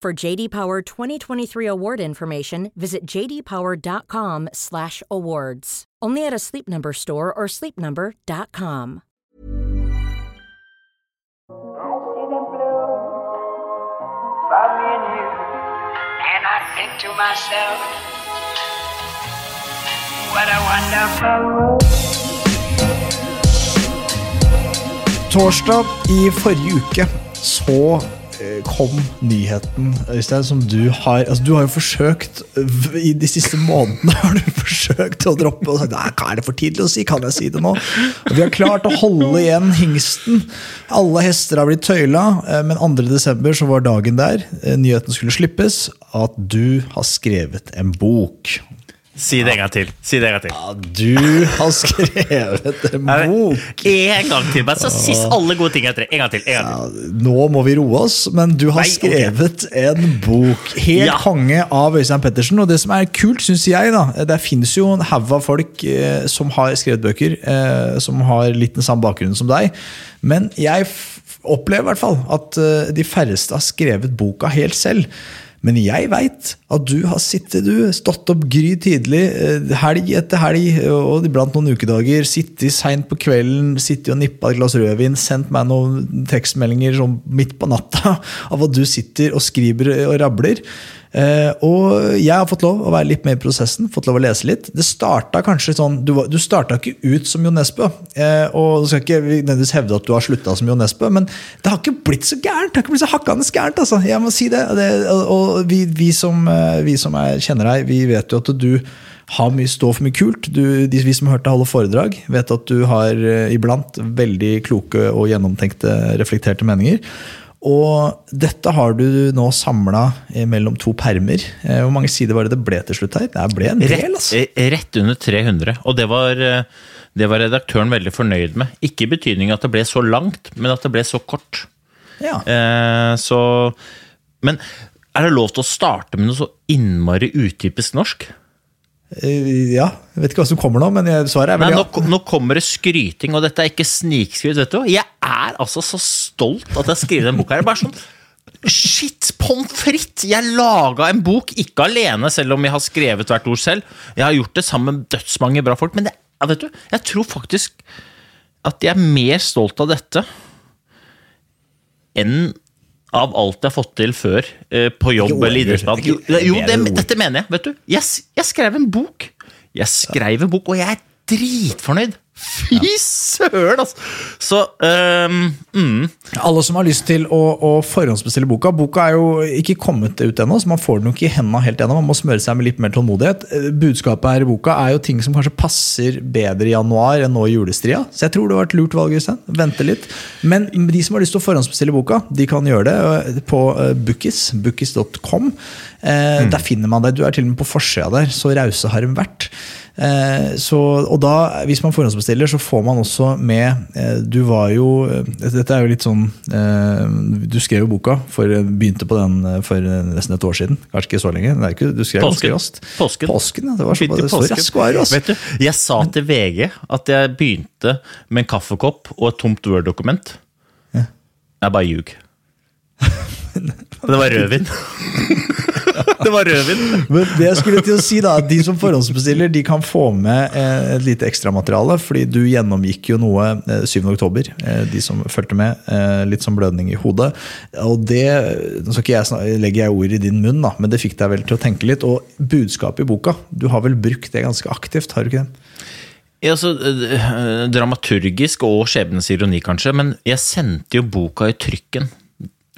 For JD Power 2023 award information, visit jdpower.com/awards. Only at a Sleep Number store or sleepnumber.com. I see the blue for me and you, and I think to myself, what a wonderful world. Torsdag i forrige uke så kom nyheten, Øystein, som du har altså Du har jo forsøkt I de siste månedene har du forsøkt å droppe og sagt Nei, hva er det for tidlig å si? Kan jeg si det nå? Og vi har klart å holde igjen hingsten. Alle hester har blitt tøyla, eh, men 2. desember så var dagen der. eh, Nyheten skulle slippes. At du har skrevet en bok. Si det en gang til. Si det en gang til. Ja, du har skrevet en bok! En gang til, bare så sist alle gode ting etter. En gang til. En gang til. Ja, nå må vi roe oss, men du har Nei, skrevet en bok. Helt Ja. konge av Øystein Pettersen. Og det som er kult, syns jeg, da Det finnes jo en haug av folk eh, som har skrevet bøker, eh, som har litt den samme bakgrunnen som deg. Men jeg opplever i hvert fall at eh, de færreste har skrevet boka helt selv. Men jeg veit at du har sittet, du, stått opp gry tidlig, eh, helg etter helg, og iblant noen ukedager, sittet seint på kvelden, sittet og nippa et glass rødvin, sendt meg noen tekstmeldinger midt på natta av at du sitter og skriver og rabler. Eh, og jeg har fått lov å være litt med i prosessen, fått lov å lese litt. Det starta kanskje sånn Du, du starta ikke ut som Jo Nesbø, eh, og du skal ikke nødvendigvis hevde at du har slutta som Jo Nesbø, men det har ikke blitt så gærent! Det har ikke blitt så hakkende gærent, altså. Jeg må si det. Det, og, vi, vi som, eh, vi som er, kjenner deg, vi vet jo at du har mye, står for mye kult. Du, de, vi som har hørt deg holde foredrag, vet at du har iblant veldig kloke og gjennomtenkte, reflekterte meninger. Og dette har du nå samla mellom to permer. Eh, Hvor mange sider var det det ble til slutt her? Det ble en del, altså. eh, rett under 300. Og det var, eh, det var redaktøren veldig fornøyd med. Ikke i betydning at det ble så langt, men at det ble så kort. Ja. Eh, så Men er det lov til å starte med noe så innmari utypisk norsk? Eh, ja. Jeg vet ikke hva som kommer nå, men jeg- svaret er vel nå, ja. nå kommer det skryting, og dette er ikke snikskryt. vet du. Jeg er altså så stolt at jeg har skrevet den boka. her. Bare sånn, Shit, pommes frites! Jeg laga en bok, ikke alene, selv om jeg har skrevet hvert ord selv. Jeg har gjort det sammen med dødsmange bra folk, men det, vet du, jeg tror faktisk at jeg er mer stolt av dette enn av alt jeg har fått til før eh, på jobb Jo, eller idrettsbad. jo, Jo, jo det, dette mener jeg. vet du. Jeg, jeg skrev en bok. Jeg skrev en bok, og jeg er dritfornøyd. Fy søren, altså! Så um, mm, Alle som har lyst til å, å forhåndsbestille boka Boka er jo ikke kommet ut ennå, så man får den jo ikke i hendene helt ennå. Man må smøre seg med litt mer tålmodighet. Eh, Budskapet her i boka er jo ting som kanskje passer bedre i januar enn nå i julestria. Så jeg tror det var et lurt valg, Øystein. Vente litt. Men de som har lyst til å forhåndsbestille boka, de kan gjøre det eh, på eh, Bookis. Bookis.com. Eh, Der finner man det. Du er til og med på forsida der. Så rause har de vært. Eh, så, og da, hvis man forhåndsbestiller, så får man også med eh, Du var jo eh, Dette er jo litt sånn Du skrev jo boka, for, begynte på den for nesten et år siden. Kanskje ikke så lenge. Det ikke, du skrev Påsken. Påsken. Påsken, ja. Det var så, det, så rask var du, altså. Vet du, jeg sa til VG at jeg begynte med en kaffekopp og et tomt Word-dokument. Jeg bare ljug. Det var rødvin. Det var rødvin. Men det jeg skulle til å si da, De som forhåndsbestiller de kan få med eh, et lite ekstramateriale. fordi du gjennomgikk jo noe eh, 7. oktober, eh, de som fulgte med. Eh, litt sånn blødning i hodet. Og det nå skal ikke jeg legger jeg ord i din munn, da, men det fikk deg vel til å tenke litt. Og budskapet i boka, du har vel brukt det ganske aktivt? har du ikke det? Ja, altså, eh, dramaturgisk og skjebnens ironi, kanskje, men jeg sendte jo boka i trykken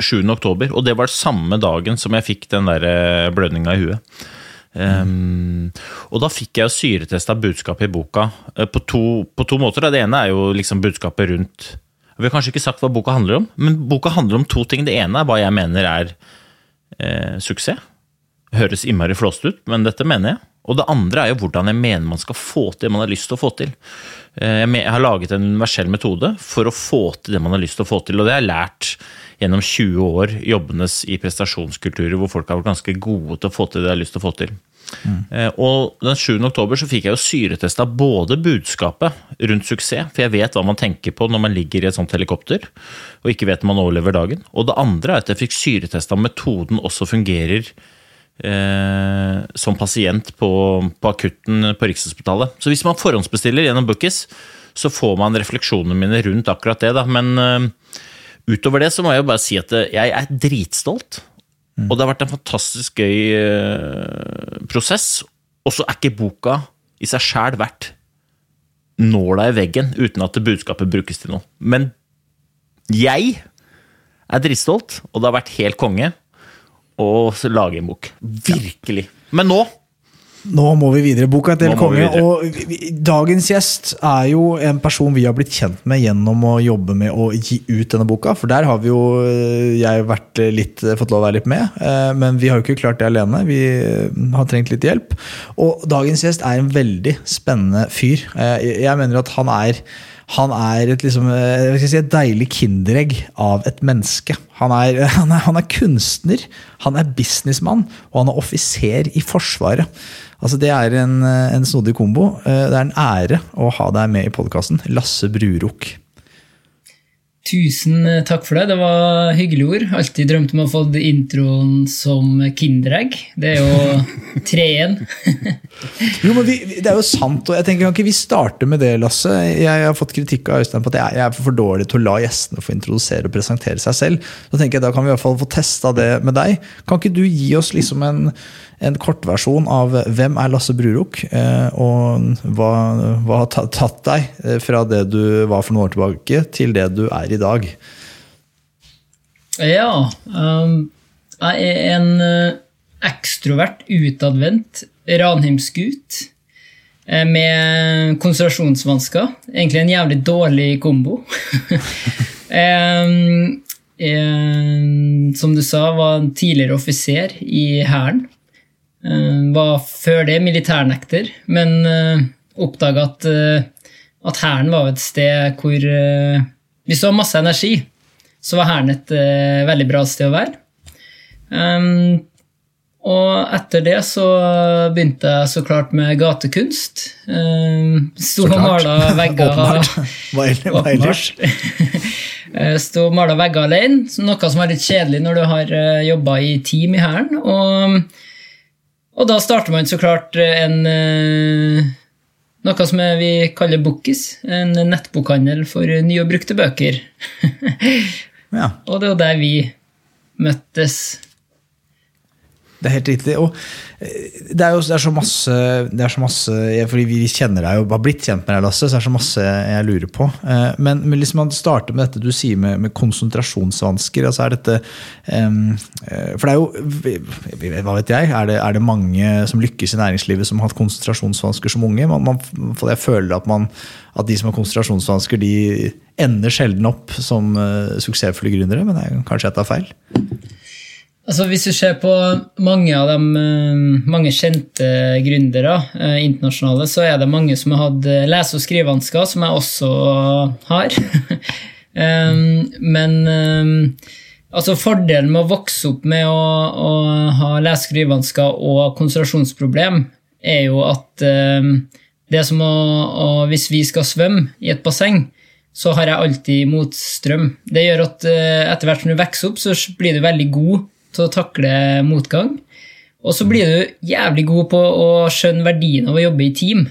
7. oktober, og det var samme dagen som jeg fikk den der eh, blødninga i huet. Um, og da fikk jeg syretesta budskapet i boka eh, på to, på to måter. Det ene er jo liksom budskapet rundt Vi har kanskje ikke sagt hva boka handler om, men boka handler om to ting. Det ene er hva jeg mener er eh, suksess. Høres innmari flåst ut, men dette mener jeg. Og det andre er jo hvordan jeg mener man skal få til det man har lyst til å få til. Eh, jeg har laget en universell metode for å få til det man har lyst til å få til, og det har jeg lært gjennom 20 år jobbenes i prestasjonskulturer hvor folk har vært ganske gode til å få til det de har lyst til å få til. Mm. Og den 7. oktober så fikk jeg jo syretesta både budskapet rundt suksess, for jeg vet hva man tenker på når man ligger i et sånt helikopter og ikke vet om man overlever dagen. Og det andre er at jeg fikk syretesta om metoden også fungerer eh, som pasient på, på akutten på Rikshospitalet. Så hvis man forhåndsbestiller gjennom Bookies, så får man refleksjonene mine rundt akkurat det. Da. Men eh, utover det så må jeg jo bare si at eh, jeg er dritstolt. Og det har vært en fantastisk gøy uh, prosess. Og så er ikke boka i seg sjæl verdt nåla i veggen uten at budskapet brukes til noe. Men jeg er dritstolt, og det har vært helt konge å lage en bok. Virkelig. Men nå Nå må vi videre. Boka til vi konge. Og vi- vi- dagens gjest er jo en person vi har blitt kjent med gjennom å jobbe med å gi ut denne boka. For der har vi jo eh, jeg vært litt, fått lov å være litt med. eh, Men vi har jo ikke klart det alene. Vi eh, har trengt litt hjelp. Og dagens gjest er en veldig spennende fyr. Eh, Jeg mener at han er han er et, liksom, eh, skal si, et deilig kinderegg av et menneske. Han er, han, er, han er kunstner, han er businessmann, og han er offiser i Forsvaret. Altså Det er en, eh, en snodig kombo. Eh, Det er en ære å ha deg med i podkasten. Lasse Brurok. Tusen eh, takk for det. Det var hyggelige ord. Alltid drømt om å få introen som Kinderegg. Det er jo treen. Jo, men vi, Det er jo sant, og jeg tenker kan ikke vi starte med det, Lasse? Jeg har fått kritikk av Øystein på at jeg, er for dårlig til å la gjestene få introdusere og presentere seg selv. Så tenker jeg Da kan vi i hvert fall få testa det med deg. Kan ikke du gi oss liksom en, en kortversjon av hvem er Lasse Brurok, eh, og hva, hva har tatt deg eh, fra det du var for noen år tilbake, til det du er i dag? Ja. Um, jeg er en eh, ekstrovert, utadvendt Ranheimsgutt med konsentrasjonsvansker. Egentlig en jævlig dårlig kombo. um, som du sa, var en tidligere offiser i Hæren. Um, var før det militærnekter, men uh, oppdaga at, uh, at Hæren var et sted hvor vi har masse energi, så var Hæren et eh, veldig bra sted å være. Um, og etter det så begynte jeg så klart med gatekunst. Sto og mala vegger. Åpenbart. Eh, Stå og mala vegger alene, noe som er litt kjedelig når du har jobba i team i Hæren. Og, og da starter man så klart en eh, noe som vi kaller Bookis, en nettbokhandel for nye og brukte bøker. Ja. Og det er jo der vi møttes. Det er helt riktig. Og eh, det er jo det er så masse, det er så masse Fordi vi kjenner deg og har blitt kjent med deg, Lasse, så det er så masse jeg lurer på. Eh, Men, men liksom man starter med dette du sier med, med konsentrasjonsvansker. altså er dette eh, For det er jo Hva vet jeg? Er det, er det mange som lykkes i næringslivet som har hatt konsentrasjonsvansker som unge? Man, man, jeg føler at, man, at de som har konsentrasjonsvansker, de ender sjelden opp som suksessfulle gründere. Men jeg, kanskje jeg tar feil? Altså Hvis du ser på mange av de eh, mange kjente gründere eh, internasjonale, så er det mange som har hatt eh, lese- og skrivevansker, som jeg også har. men altså fordelen med å vokse opp med å, å ha lese- og skrivevansker og konsentrasjonsproblem, er jo at det er som å, å Hvis vi skal svømme i et basseng, så har jeg alltid motstrøm. Det gjør at etter hvert som du vokser opp, så blir du veldig god til å takle motgang. Og så blir du jævlig god på å skjønne verdien av å jobbe i team.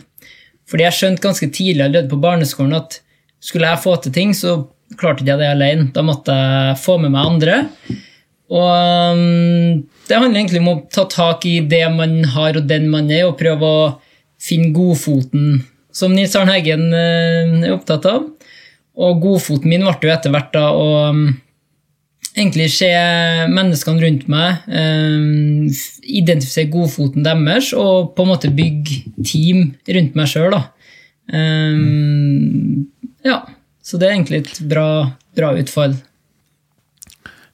Fordi jeg skjønte ganske tidlig allerede på barneskolen at skulle jeg få til ting, så klarte ikke jeg det alene. Da måtte jeg få med meg andre. Og um, det handler egentlig om å ta tak i det man har og den man er, og prøve å finne godfoten, som Nils Arne Eggen uh, er opptatt av. Og godfoten min ble jo etter hvert da å egentlig se menneskene rundt meg, um, identifisere godfoten deres og på en måte bygge team rundt meg sjøl. Um, ja, så det er egentlig et bra, bra utfall.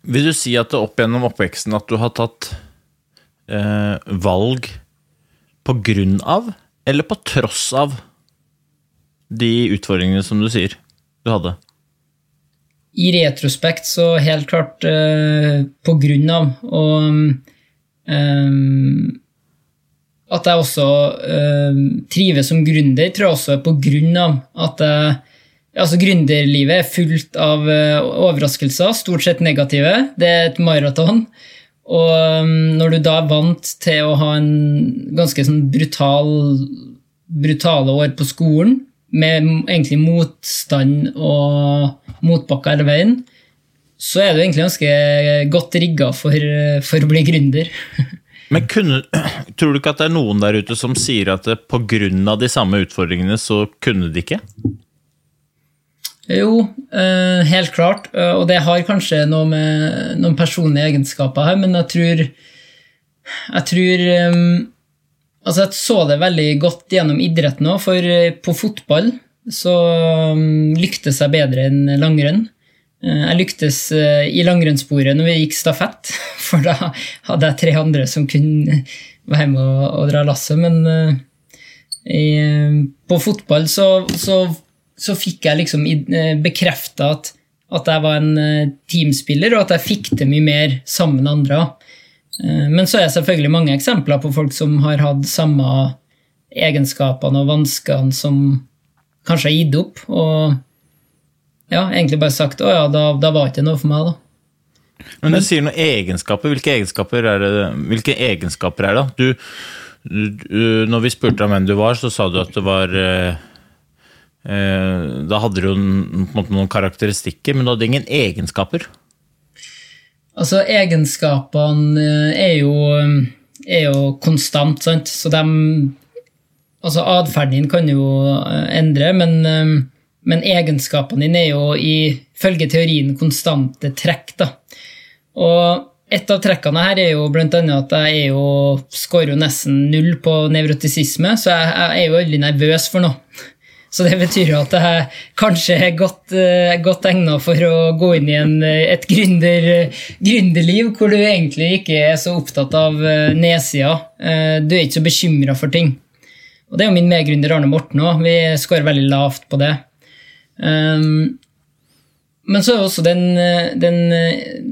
Vil du si at det opp gjennom oppveksten at du har tatt eh, valg på grunn av, eller på tross av, de utfordringene som du sier du hadde? I retrospekt så helt klart eh, på grunn av. Og um, at jeg også eh, trives som gründer, tror jeg også er på grunn av at jeg Altså, Gründerlivet er fullt av uh, overraskelser, stort sett negative. Det er et maraton. Og um, når du da er vant til å ha en ganske sånn brutal, brutale år på skolen, med egentlig motstand og motbakker hele veien, så er du egentlig ganske godt rigga for, for å bli gründer. Men kunne, tror du ikke at det er noen der ute som sier at pga. de samme utfordringene så kunne de ikke? Jo, eh, helt klart. Eh, og det har kanskje noe med noen personlige egenskaper her, men jeg tror Jeg tror eh, Altså, jeg så det veldig godt gjennom idretten òg, for på fotball så lyktes jeg bedre enn langrenn. Jeg lyktes i langrennssporet når vi gikk stafett, for da hadde jeg tre andre som kunne være med og, dra lasset. Men på fotball så, så så fikk jeg liksom eh, bekrefta at, at, jeg var en eh, teamspiller, og at jeg fikk til mye mer sammen med andre. Eh, men så er det selvfølgelig mange eksempler på folk som har hatt samme egenskapene og vanskene som kanskje har gitt opp, og ja, egentlig bare sagt å ja, da, da var det ikke noe for meg, da. Men du sier noen egenskaper. Hvilke egenskaper er det? Hvilke egenskaper er det? Du, du, når vi spurte om hvem du var, så sa du at det var Eh, da hadde du noen karakteristikker, men du hadde ingen egenskaper. Altså, egenskapene eh, er jo, er jo konstant, sant. Så de Altså, atferden din kan jo eh, endre, men, men egenskapene dine er jo ifølge teorien konstante trekk, da. Og et av trekkene her er jo annet at jeg jo, scorer jo nesten null på nevrotisisme, så jeg, jeg er jo veldig nervøs for noe. Så det betyr jo at jeg kanskje er godt, uh, godt egna for å gå inn i en, eh, et gründer, gründerliv hvor du egentlig ikke er så opptatt av uh, nedsida. Du er ikke så bekymra for ting. Og det er jo min medgründer Arne Morten òg. Vi scorer veldig lavt på det. Um, men så er også den, den,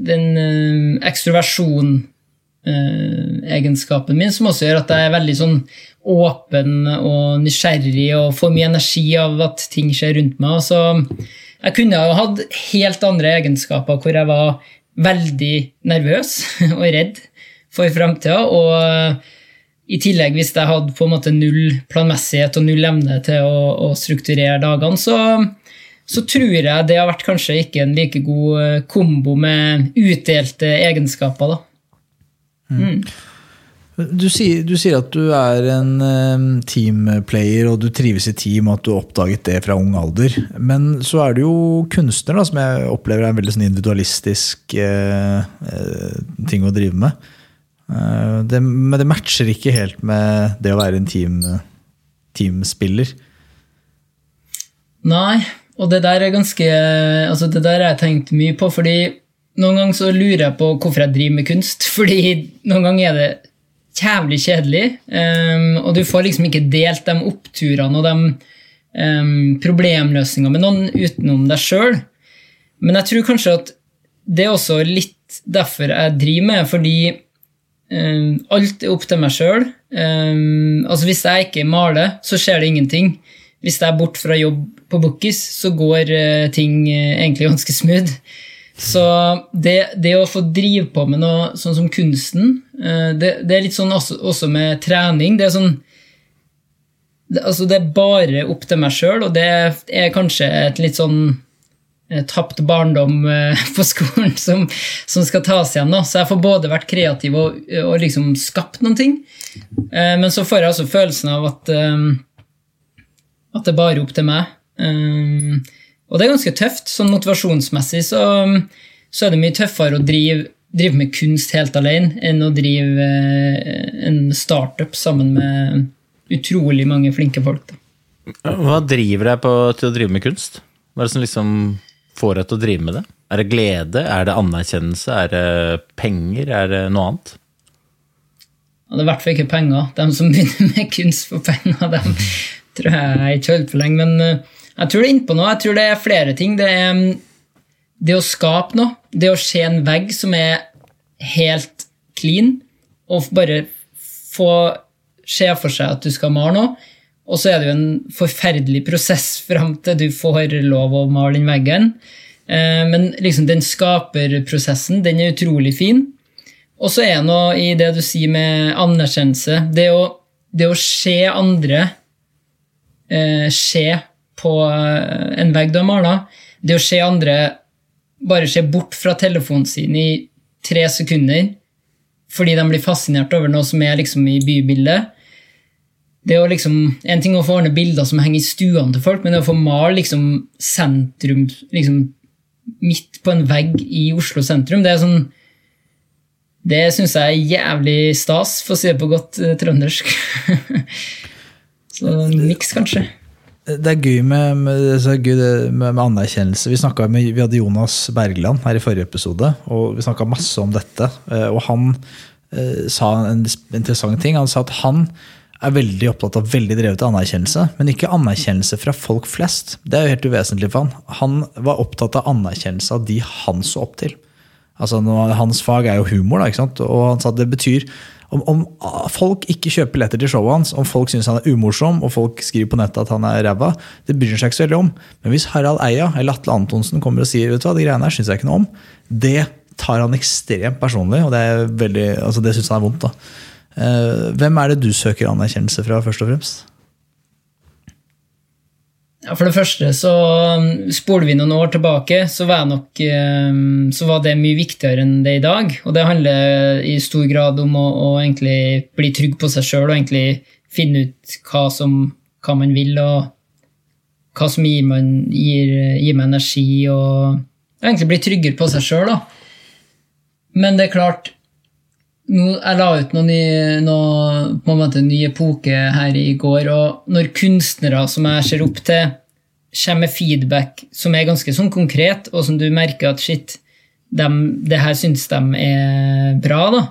den ekstroversjon egenskapen min som også gjør at jeg er veldig sånn åpen og nysgjerrig og får mye energi av at ting skjer rundt meg. Så jeg kunne jo hatt helt andre egenskaper hvor jeg var veldig nervøs og redd for framtida. Og i tillegg, hvis jeg hadde på en måte null planmessighet og null evne til å, å strukturere dagene, så, så, tror jeg det har vært kanskje ikke en like god kombo med utdelte egenskaper. da. Mm. Du sier, du sier, at du er en teamplayer og du trives i team, og at du oppdaget det fra ung alder. Men så er du jo kunstner, da, som jeg opplever er en veldig sånn individualistisk uh, uh, ting å drive med. Uh, det, men det matcher ikke helt med det å være en team, teamspiller. Nei, og det der er ganske altså Det der har jeg tenkt mye på, fordi noen ganger så lurer jeg på hvorfor jeg driver med kunst. Fordi noen ganger er det jævlig kjedelig. Um, og du får liksom ikke delt de oppturene og de um, problemløsningene med noen utenom deg sjøl. Men jeg tror kanskje at det er også litt derfor jeg driver med, fordi um, alt er opp til meg sjøl. altså hvis jeg ikke maler, så skjer det ingenting. Hvis jeg er borte fra jobb på Bookis, så går uh, ting uh, egentlig ganske smooth. Så det, det å få drive på med noe sånn som kunsten, eh, det, det er litt sånn også, også med trening. Det er sånn altså det er bare opp til meg sjøl, og det er kanskje et litt sånn eh, tapt barndom eh, på skolen som, som skal tas igjen. nå. Så jeg får både vært kreativ og, og liksom skapt noen ting. Men så får jeg altså følelsen av at, at det er bare opp til meg. Og det er ganske tøft. Sånn motivasjonsmessig så, så er det mye tøffere å drive, drive med kunst helt alene enn å drive eh, en startup sammen med utrolig mange flinke folk. Da. Hva driver deg på, til å drive med kunst? Hva er det som liksom får deg til å drive med det? Er det glede? Er det anerkjennelse? Er det penger? Er det noe annet? Det er i hvert fall ikke penger. De som begynner med kunst for penger, dem tror jeg ikke holder på lenge. Men eh, jeg tror det er innpå noe. Jeg tror det er flere ting. Det er mm, det å skape noe. Det å se en vegg som er helt clean, og bare få se for seg at du skal male noe. Og så er det jo en forferdelig prosess fram til du får lov å male den veggen. Eh, Men liksom den skaperprosessen, den er utrolig fin. Og så er det noe i det du sier med anerkjennelse. Det å, det å se andre eh, se på eh, en vegg du har mala. Det å se andre bare se bort fra telefonen sin i tre sekunder fordi de blir fascinert over noe som er liksom i bybildet. Det er liksom, En ting å få ordne bilder som henger i stuene til folk, men det å få male liksom sentrum liksom midt på en vegg i Oslo sentrum, det er sånn Det syns jeg er jævlig stas, for å si det på godt eh, trøndersk. Så niks, kanskje. Det er gøy med, med, med, med anerkjennelse. Vi, med, vi hadde Jonas Bergland her i forrige episode, og vi snakka masse om dette. eh, Og han eh, sa en interessant ting. Han sa at han er veldig opptatt av veldig drevet av anerkjennelse, men ikke anerkjennelse fra folk flest. Det er jo helt uvesentlig for han. Han var opptatt av anerkjennelse av de han så opp til. Altså, Hans fag er jo humor, da, og han sa at det betyr om, om folk ikke kjøper billetter til showet hans, om folk syns han er umorsom, og folk skriver på nettet at han er ræva, det bryr han seg ikke så veldig om. Men hvis Harald Eia eller Atle Antonsen kommer og sier vet du hva, de greiene her syns jeg ikke noe om, det tar han ekstremt personlig, og det, veldig, altså det syns han er vondt. da. Eh, Hvem er det du søker anerkjennelse fra, først og fremst? Ja, For det første så um, spoler vi noen år tilbake, så var, nok, um, så var det mye viktigere enn det i dag. Og det handler i stor grad om å, å egentlig bli trygg på seg sjøl og egentlig finne ut hva, som, hva man vil, og hva som gir, man, gir, gir meg energi, og egentlig bli tryggere på seg sjøl. Men det er klart nå, Jeg la ut noen nye, på en måte, en ny epoke her i går, og når kunstnere som jeg ser opp til, kommer med feedback som er ganske sånn konkret, og som du merker at shit, dem, det her syns de er bra, da.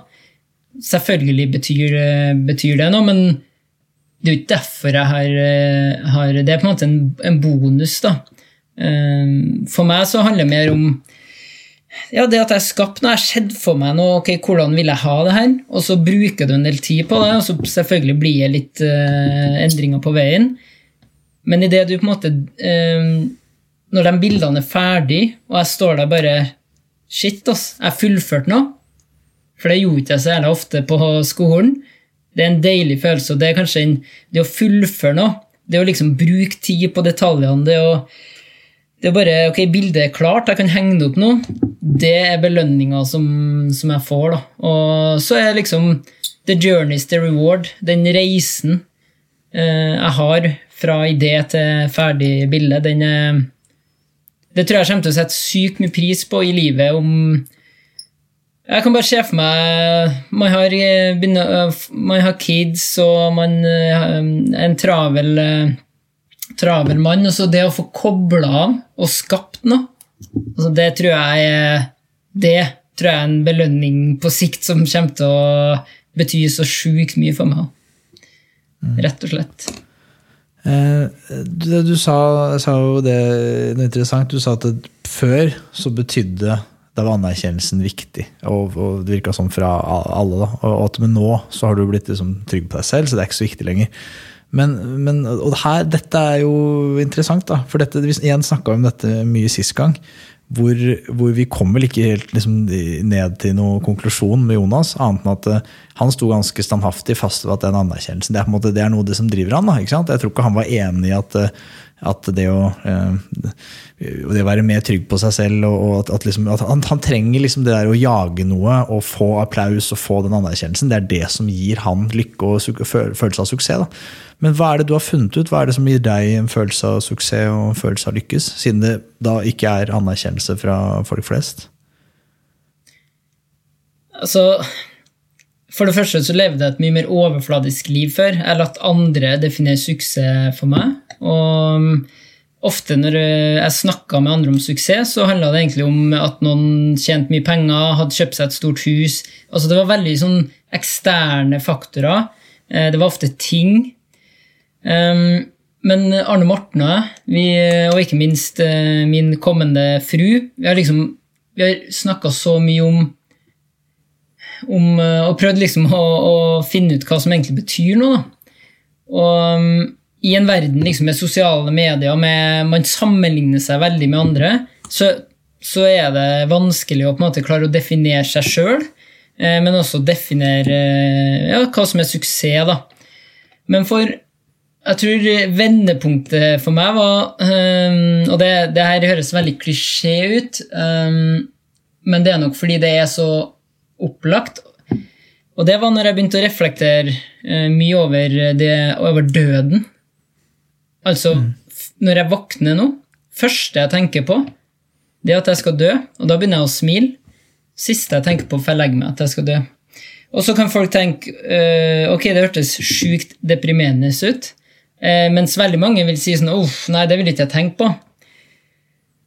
Selvfølgelig betyr, betyr det noe, men det er jo ikke derfor jeg har, har Det er på en måte en, en bonus, da. Eh, For meg så handler det mer om ja, det at jeg skapte noe, jeg har sett for meg noe, ok, hvordan vil jeg ha det her, og så bruker du en del tid på det, og så selvfølgelig blir det litt uh, endringer på veien. Men i det du på en måte uh, Når de bildene er ferdig, og jeg står der bare Shit, ass, jeg fullførte noe. For det gjorde ikke jeg så jævla ofte på skolen. Det er en deilig følelse, og det er kanskje en, det å fullføre noe. Det å liksom bruke tid på detaljene, det å det er bare, ok, Bildet er klart, jeg kan henge det opp nå. Det er belønninga som, som jeg får. da. Og så er liksom the journey's the reward. Den reisen eh, jeg har fra idé til ferdig bilde, den er Det tror jeg kommer til å sette sykt mye pris på i livet om Jeg kan bare se for meg Man har, eh, eh, man har kids, og man eh, en travel travel mann. Og så det å få kobla av og skapt noe, altså det tror jeg det tror jeg er en belønning på sikt som kommer til å bety så sjukt mye for meg. Rett og slett. Eh, det, du sa, sa jo det noe interessant. Du sa at før så betydde da var anerkjennelsen viktig, og, og det virka sånn fra alle. da, Og at men nå så har du blitt liksom trygg på deg selv, så det er ikke så viktig lenger. Men, men og her, dette er jo interessant, da. For dette, igjen snakka om dette mye sist gang. hvor, hvor vi kom vel ikke helt liksom, ned til noen konklusjon med Jonas, annet enn at eh, han sto ganske standhaftig fast ved at den anerkjennelsen det er, en måte, det er noe det som driver han. Da? Jeg tror ikke han var enig i at, eh, at det å, eh, det å være mer trygg på seg selv og, at, at, liksom, at han, han, trenger liksom det der å jage noe og få applaus og få den anerkjennelsen. Det er det som gir han lykke og følelse av suksess. Da. Men hva er det du har funnet ut? Hva er det som gir deg en følelse av suksess og en følelse av lykkes, siden det da ikke er anerkjennelse fra folk flest? Altså, For det første så levde jeg et mye mer overfladisk liv før. Jeg latt andre definere suksess for meg. Og um, ofte når jeg snakka med andre om suksess, så handla det egentlig om at noen tjente mye penger, hadde kjøpt seg et stort hus. Altså Det var veldig sånn eksterne faktorer. Eh, det var ofte ting. Um, men Arne Morten og jeg, og ikke minst uh, min kommende fru, vi har liksom snakka så mye om, om uh, Og prøvd liksom å, å, finne ut hva som egentlig betyr noe. Da. Og um, i en verden liksom, med sosiale medier, med, man sammenligner seg veldig med andre, så, så, er det vanskelig å på en måte klare å definere seg sjøl, eh, men også definere ja, hva som er suksess. da. Men for jeg tror vendepunktet for meg var um, Og det, det, her høres veldig klisjé ut, um, men det er nok fordi det er så opplagt. Og det var når jeg begynte å reflektere uh, mye over, det, over døden. Altså, mm. når jeg våkner nå, første jeg tenker på, det er at jeg skal dø, og da begynner jeg å smile. Siste jeg tenker på før jeg legger meg, at jeg skal dø. Og så kan folk tenke uh, ok, det hørtes sjukt deprimerende ut. Eh, mens veldig mange vil si sånn Uff, nei, det vil ikke jeg tenke på.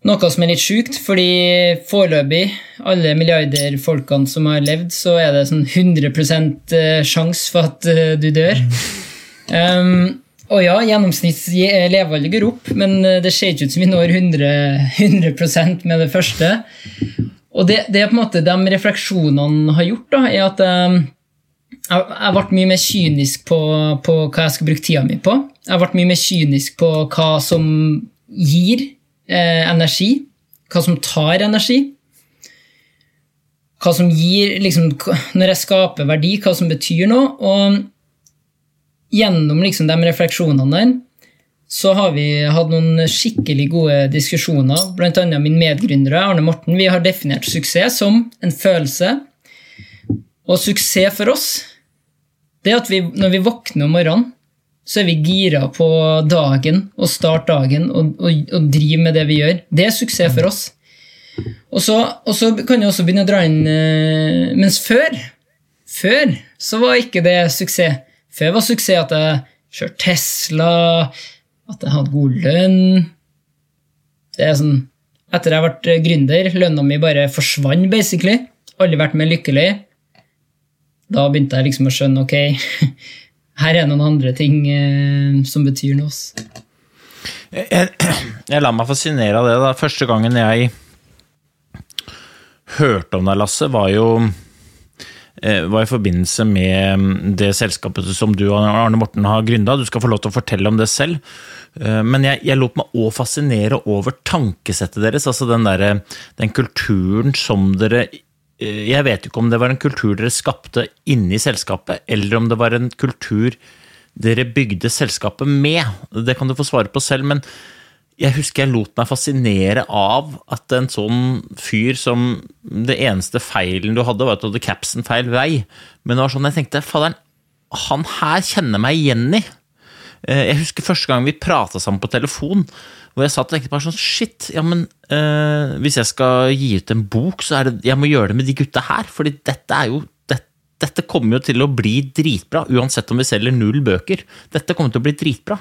Noe som er litt sjukt, fordi foreløpig, alle milliarderfolkene som har levd, så er det sånn 100 eh, sjanse for at uh, du dør. Um, og ja, gjennomsnitts levealder går opp, men det ser ikke ut som vi når 100, 100% med det første. Og det, det, er på en måte de refleksjonene har gjort, da, er at um, jeg ble mye mer kynisk på, på, hva jeg skal bruke tida mi på. Jeg ble mye mer kynisk på hva som gir eh, energi, hva som tar energi. Hva som gir liksom, Når jeg skaper verdi, hva som betyr noe. Og gjennom liksom, de refleksjonene der så har vi hatt noen skikkelig gode diskusjoner. Annet min medgründer Arne Morten. Vi har definert suksess som en følelse. Og suksess for oss det er at vi, når vi våkner om morgenen, så er vi gira på dagen og starte dagen og, og, og, drive med det vi gjør. Det er suksess for oss. Og så, og så kan jeg også begynne å dra inn uh, Mens før før så var ikke det suksess. Før var suksess at jeg kjørte Tesla, at jeg hadde god lønn. Det er sånn, Etter jeg ble gründer, lønna mi bare forsvant, basically. Aldri vært mer lykkelig da begynte jeg liksom å skjønne ok, her er noen andre ting eh, som betyr noe. Jeg, jeg lar meg fascinere av det. da. Første gangen jeg hørte om deg, Lasse, var jo eh, var i forbindelse med det selskapet som du og Arne Morten har gründa. Du skal få lov til å fortelle om det selv. Eh, men jeg, jeg lot meg òg fascinere over tankesettet deres. altså den, der, den kulturen som dere jeg vet ikke om det var en kultur dere skapte inni selskapet, eller om det var en kultur dere bygde selskapet med. Det kan du få svare på selv, men jeg husker jeg lot meg fascinere av at en sånn fyr som Det eneste feilen du hadde, var at du hadde capsen feil vei. Men det var sånn jeg tenkte, fadder'n, han her kjenner meg igjen i. Eh, jeg husker første gang vi prata sammen på telefon. Hvor jeg satt og tenkte bare sånn Shit, ja, men øh, hvis jeg skal gi ut en bok, så er det Jeg må gjøre det med de gutta her, fordi dette er jo det, Dette kommer jo til å bli dritbra, uansett om vi selger null bøker. Dette kommer til å bli dritbra.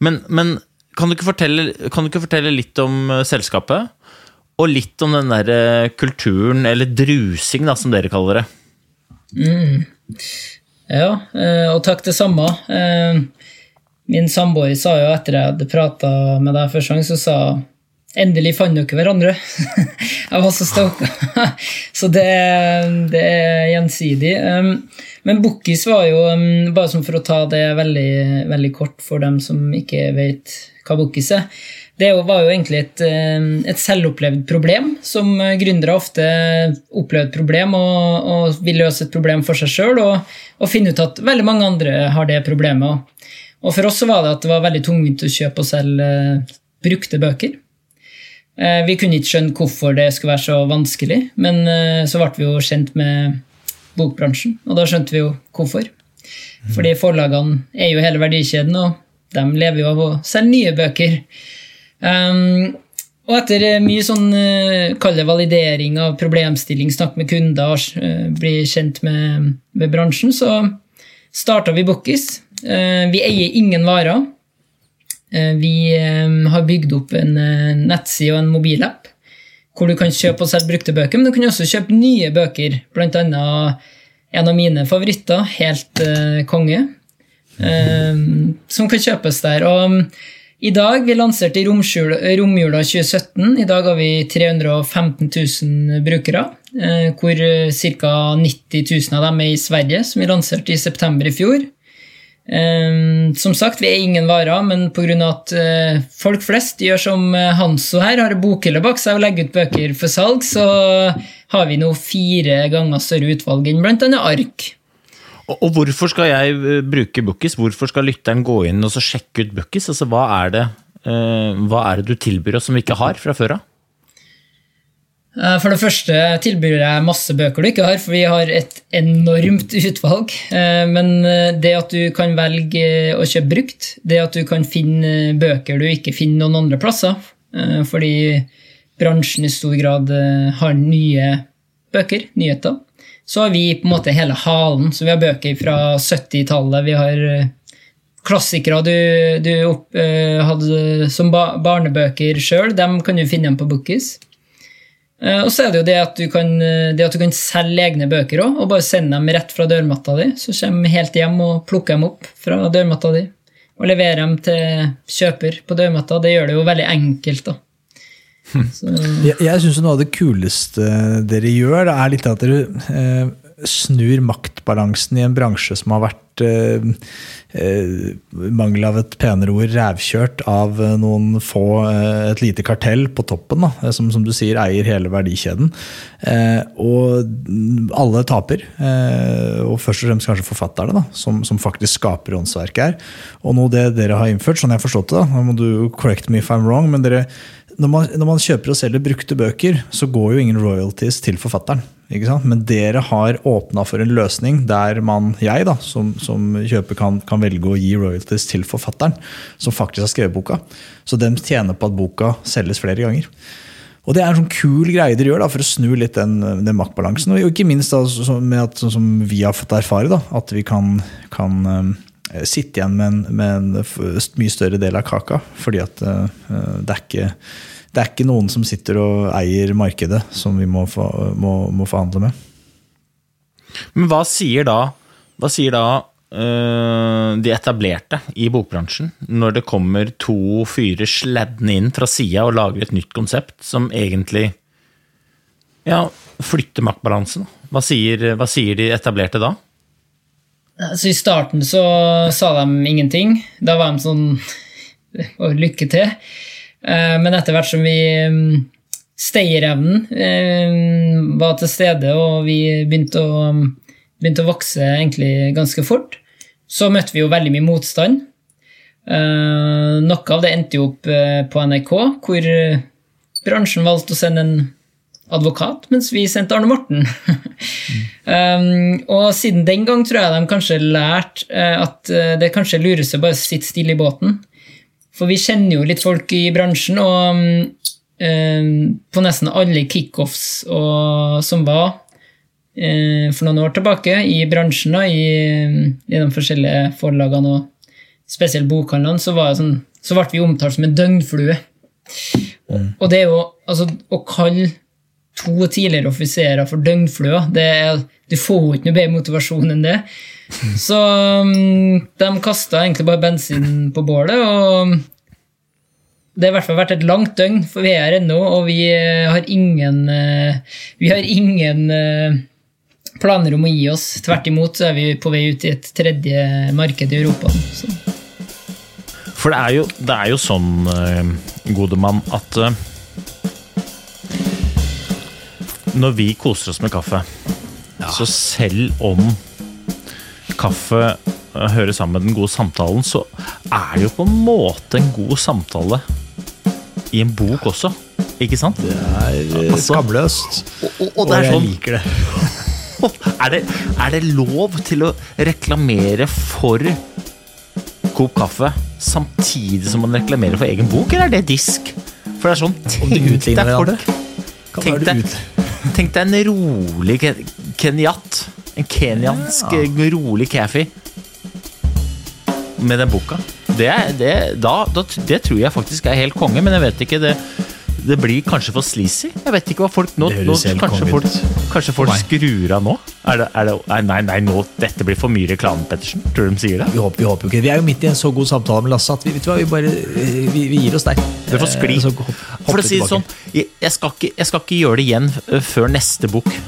Men, men kan, du fortelle, kan, du ikke fortelle, litt om uh, selskapet? Og litt om den der uh, kulturen, eller drusing, da, som dere kaller det. Mm. Ja, og takk det samme. Min samboer sa jo etter jeg hadde prata med deg første gang, så sa Endelig fant dere hverandre. jeg var så stoka. så det, det, er gjensidig. Um, men Bookis var jo, um, bare for å ta det veldig, veldig, kort for dem som ikke vet hva Bookis er det var jo egentlig et, eh, et selvopplevd problem, som gründere ofte opplever et problem og, og vil løse et problem for seg sjøl, og, og finne ut at veldig mange andre har det problemet. Og for oss så var det at det var veldig tungvint å kjøpe og selge eh, brukte bøker. Eh, Vi kunne ikke skjønne hvorfor det skulle være så vanskelig, men eh, så ble vi jo kjent med bokbransjen, og da skjønte vi jo hvorfor. Fordi forlagene er jo hele verdikjeden, og de lever jo av å selge nye bøker. Um, og etter mye sånn kall det validering av problemstilling, snakke med kunder, bli kjent med, med bransjen, så starta vi Bookis. Uh, vi eier ingen varer. Uh, vi um, har bygd opp en nettside og en mobilapp hvor du kan kjøpe og selge brukte bøker, men du kan også kjøpe nye bøker, blant annet en av mine favoritter, Helt konge, som kan kjøpes der. Og i dag, Vi lanserte i romjula romjula 2017. I dag har vi 315 000 brukere, hvor ca. 90 000 av dem er i Sverige, som vi lanserte i september i fjor. Um, som sagt, vi er ingen varer, men pga. at uh, folk flest gjør som uh, Hanso her, har bokhylle bak seg og legger ut bøker for salg, så har vi nå fire ganger større utvalg enn bl.a. ark. Og, hvorfor skal jeg eh, bruke Bookies? Hvorfor skal lytteren gå inn og sjekke ut Bookies? Altså, hva, er det, eh, hva er det du tilbyr oss som vi ikke har fra før av? Uh, for det første tilbyr jeg masse bøker du ikke har, for vi har et enormt utvalg. Uh, men uh, det at du kan velge å kjøpe brukt, det at du kan finne bøker du ikke finner noen andre plasser, fordi bransjen i stor grad har nye bøker, nyheter, så har vi på en måte hele halen. Så vi har bøker fra 70-tallet, vi har klassikere du, du opp, hadde som barnebøker sjøl, dem kan du finne igjen på Bookis. Og så er det jo det at du kan, det at du kan selge egne bøker òg, og bare sende dem rett fra dørmatta di. Så kommer de helt hjem og plukker dem opp fra dørmatta di og leverer dem til kjøper på dørmatta. Det gjør det jo veldig enkelt, da. Så, Jeg, jeg syns noe av det kuleste dere gjør, det er litt at dere eh, snur maktbalansen i en bransje som har vært eh, eh, mangel av et penere ord, rævkjørt av eh, noen få, eh, et lite kartell på toppen, da, eh, som, som du sier eier hele verdikjeden. Eh, og alle taper, og først og fremst kanskje forfatterne, da, som, som faktisk skaper åndsverket her. Og noe det dere har innført, sånn jeg har forstått det, da, nå må du correct me if I'm wrong, men dere, når man, når man kjøper og selger brukte bøker, så går jo ingen royalties til forfatteren. Men dere har åpna for en løsning der man, jeg da, som, som kjøper kan, kan velge å gi royalties til forfatteren, som faktisk har skrevet boka. Så de tjener på at boka selges flere ganger. Og Det er en sånn kul greie dere gjør da, for å snu litt den, den maktbalansen. Og ikke minst da, så, med at, sånn som vi har fått erfare, da, at vi kan, kan eh, sitte igjen med en, med en mye større del av kaka. Fordi at uh, det, er ikke, det er ikke noen som sitter og eier markedet som vi må, for, må, må forhandle med. Men hva sier da, hva sier da øh, de etablerte i bokbransjen når det kommer to fyrer sleddende inn fra sida og lager et nytt konsept som egentlig ja, flytter maktbalansen? Hva sier, hva sier de etablerte da? Så I starten så sa de ingenting. Da var de sånn «Å, Lykke til. Eh, Men etter hvert som vi mm, Stayerevnen eh, var til stede, og vi begynte å, begynte å vokse egentlig ganske fort, så møtte vi jo veldig mye motstand. Eh, Noe av det endte jo opp på NRK, hvor bransjen valgte å sende en advokat, mens vi sendte Arne Morten. um, og siden den gang tror jeg de kanskje lærte at det kanskje lurer seg bare å sitte stille i båten. For vi kjenner jo litt folk i bransjen, og um, um, på nesten alle kickoffs og, som var uh, for noen år tilbake i bransjen, da, i, i de forskjellige forlagene og spesielt bokhandlene, så, var sånn, så ble vi omtalt som en døgnflue. Og det er jo altså, å kalle to tidligere offiserer for døgnflua. Du får ikke noe bedre motivasjon enn det. Så um, de kasta egentlig bare bensin på bålet, og det har i hvert fall vært et langt døgn, for vi er her ennå, og vi eh, har ingen eh, Vi har ingen eh, planer om å gi oss. Tvert imot så er vi på vei ut i et tredje marked i Europa. Så. For det er jo, det er jo sånn, gode mann, at når vi koser oss med kaffe, så selv om kaffe eh, hører sammen med den gode samtalen, så er det jo på en måte en god samtale i en bok også. Ikke sant? Det er eh, Altså- skamløst. Og, og, og det er jeg sånn liker det. er det, er det lov til å reklamere for Coop kaffe samtidig som man reklamerer for egen bok, eller er det disk? For det er sånn, tenk deg folk Tenk deg. Tenk deg en rolig kenyat. En kenyansk ja. rolig kaffe med den boka. Det, det, da, det tror jeg faktisk er helt konge, men jeg vet ikke det det blir kanskje for sleazy. Jeg vet ikke hva folk nå, nå Kanskje folk, kanskje folk skrur av nå? Er det, er det, nei, nei, nå, dette blir for mye reklame, Pettersen. Tror du de sier det? Vi håper, vi håper jo ikke. Vi er jo midt i en så god samtale med Lasse at vi, vi bare vi, vi gir oss der. Det får skli. Eh, For å si det sånn, jeg, skal ikke, jeg skal ikke gjøre det igjen eh, før neste bok.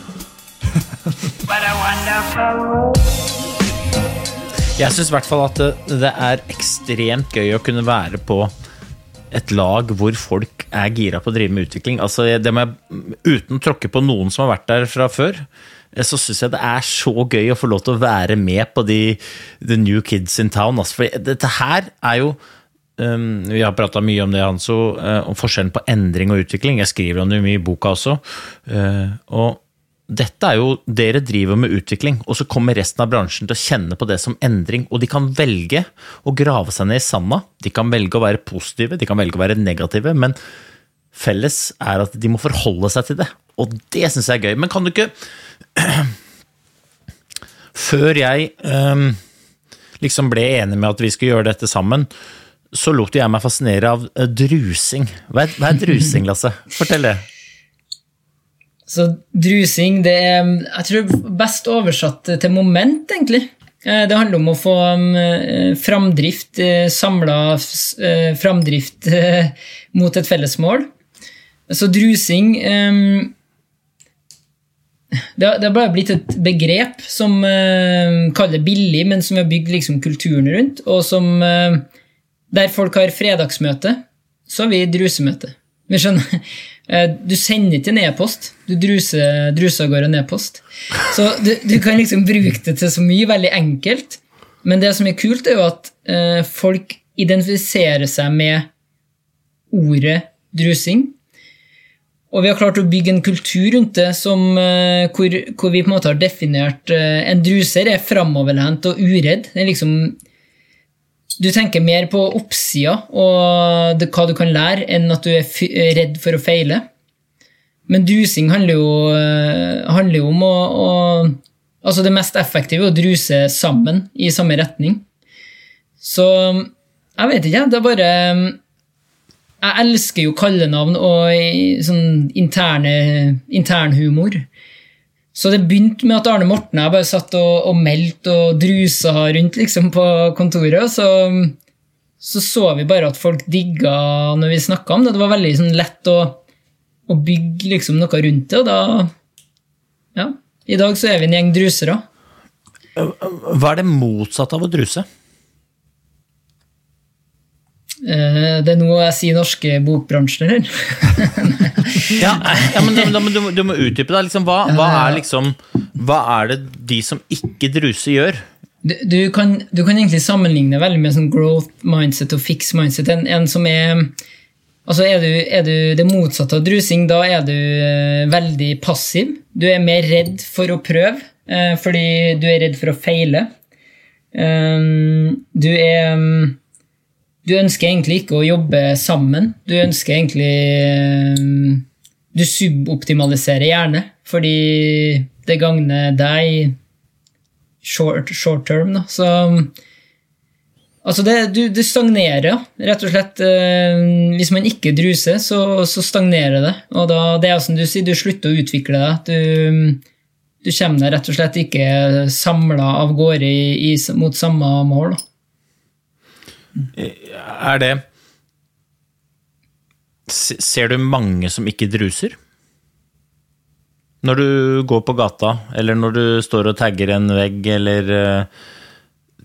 Jeg syns i hvert fall at det, det er ekstremt gøy å kunne være på et lag hvor folk er gira på å drive med utvikling. Altså, det må jeg, uten å tråkke på noen som har vært der fra før, eh, så syns jeg det er så gøy å få lov til å være med på de the new kids in town. Altså, for dette her er jo um, Vi har prata mye om det, Hanso, uh, om forskjellen på endring og utvikling. Jeg skriver om det mye i boka også. Uh, og dette er jo Dere driver med utvikling, og så kommer resten av bransjen til å kjenne på det som endring. Og de kan velge å grave seg ned i sanda. De kan velge å være positive, de kan velge å være negative. Men felles er at de må forholde seg til det. Og det syns jeg er gøy. Men kan du ikke Før jeg um, liksom ble enig med at vi skulle gjøre dette sammen, så lot jeg meg fascinere av eh, drusing. Hva er, hva er drusing, Lasse? Fortell det. Så drusing, det er jeg tror best oversatt til moment, egentlig. Eh, Det handler om å få eh, framdrift, samla framdrift mot et felles mål. Så drusing eh, det har, bare blitt et begrep som kaller billig, men som vi har bygd liksom kulturen rundt. Og som Der folk har fredagsmøte, så har vi drusemøte. Vi skjønner. Eh, Du sender ikke en e-post, du druser, druser av gårde en e-post. Så du, du kan liksom bruke det til så mye, veldig enkelt. Men det som er kult, er jo at eh, folk identifiserer seg med ordet drusing. Og vi har klart å bygge en kultur rundt det som, eh, hvor, hvor vi på en måte har definert eh, En druser er framoverlent og uredd. Det er liksom Du tenker mer på oppsida og det, hva du kan lære, enn at du er redd for å feile. Men dusing handler jo, eh, handler jo om å, å Altså, det mest effektive er å druse sammen i samme retning. Så jeg vet ikke, det er bare jeg elsker jo kallenavn og sånn interne, internhumor. Så det begynte med at Arne Morten og jeg bare satt og, og meldte og drusa rundt liksom på kontoret. Så, så så vi bare at folk digga når vi snakka om det. Det var veldig sånn, lett å, å bygge liksom, noe rundt det, og da Ja. I dag så er vi en gjeng drusere. Hva er det motsatte av å druse? Eh, Det er noe jeg sier norske bokbransjen, eller? Ja, ja men, da, men du, du må utdype det. Liksom, hva, hva, er liksom, hva er det de som ikke druser, gjør? Du, du, kan, du kan egentlig sammenligne veldig med sånn growth mindset og fix mindset. En, en som er Altså er du, er du det motsatte av drusing, da er du eh, veldig passiv. Du er mer redd for å prøve, eh, fordi du er redd for å feile. Um, du er um, Du ønsker egentlig ikke å jobbe sammen. Du ønsker egentlig um, Du suboptimaliserer gjerne, fordi det gagner deg short, short term. Da. Så altså det, du, du stagnerer, rett og slett. eh, hvis man ikke druser, så, så stagnerer det. Og da, det er som du sier, du slutter å utvikle deg. Du, du kommer deg rett og slett ikke samla av gårde i, i, mot samme mål. Da. Er det Ser du mange som ikke druser? Når du går på gata, eller når du står og tagger en vegg, eller eh,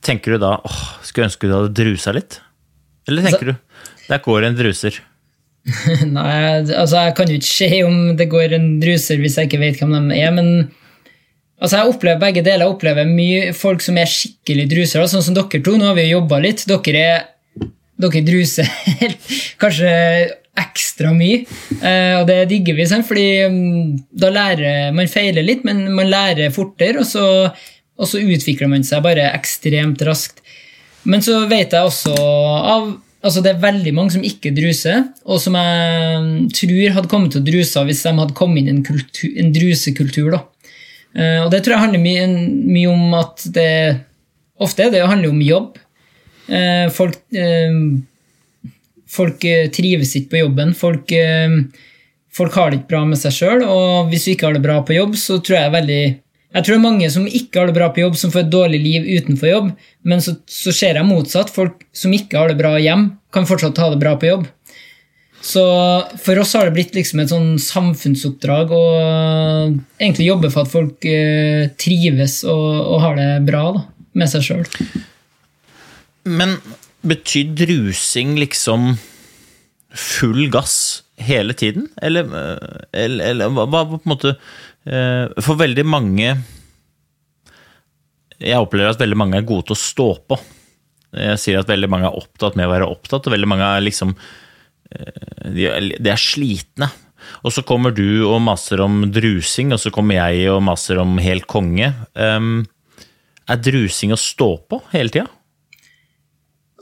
Tenker du da åh, skulle ønske du hadde drusa litt? Eller tenker du der går en druser? Nei, altså jeg kan jo ikke se om det går en druser hvis jeg ikke vet hvem de er, men altså jeg opplever begge deler. Jeg opplever mye folk som er skikkelig drusere, sånn som dere to. Nå har vi jo jobba litt. Dere er dere druser kanskje ekstra mye, eh, og det digger vi, sant? fordi mm, da lærer man feiler litt, men man lærer fortere, og så, og så utvikler man seg bare ekstremt raskt. Men så vet jeg også av Altså Det er veldig mange som ikke druser, og som jeg tror hadde kommet til å druse hvis de hadde kommet inn i en, en drusekultur. da. Eh, og det tror jeg handler mye, mye om at det Ofte det handler om jobb. Eh, folk, eh, folk trives ikke på jobben. Folk, folk har det ikke bra med seg sjøl, og hvis du ikke har det bra på jobb, så tror jeg veldig jeg tror det er mange som ikke har det bra på jobb, som får et dårlig liv utenfor jobb, men så, så ser jeg motsatt. Folk som ikke har det bra hjem, kan fortsatt ha det bra på jobb. Så for oss har det blitt liksom et sånn samfunnsoppdrag å egentlig jobbe for at folk eh, trives og, og, har det bra da, med seg sjøl. Men betyr drusing liksom full gass hele tiden? Eller, eller, eller hva, på en måte Eh, for veldig mange Jeg opplever at veldig mange er gode til å stå på. Jeg sier at veldig mange er opptatt med å være opptatt, og veldig mange er liksom De er, slitne. Og så kommer du og maser om drusing, og så kommer jeg og maser om helt konge. er drusing å stå på hele tida?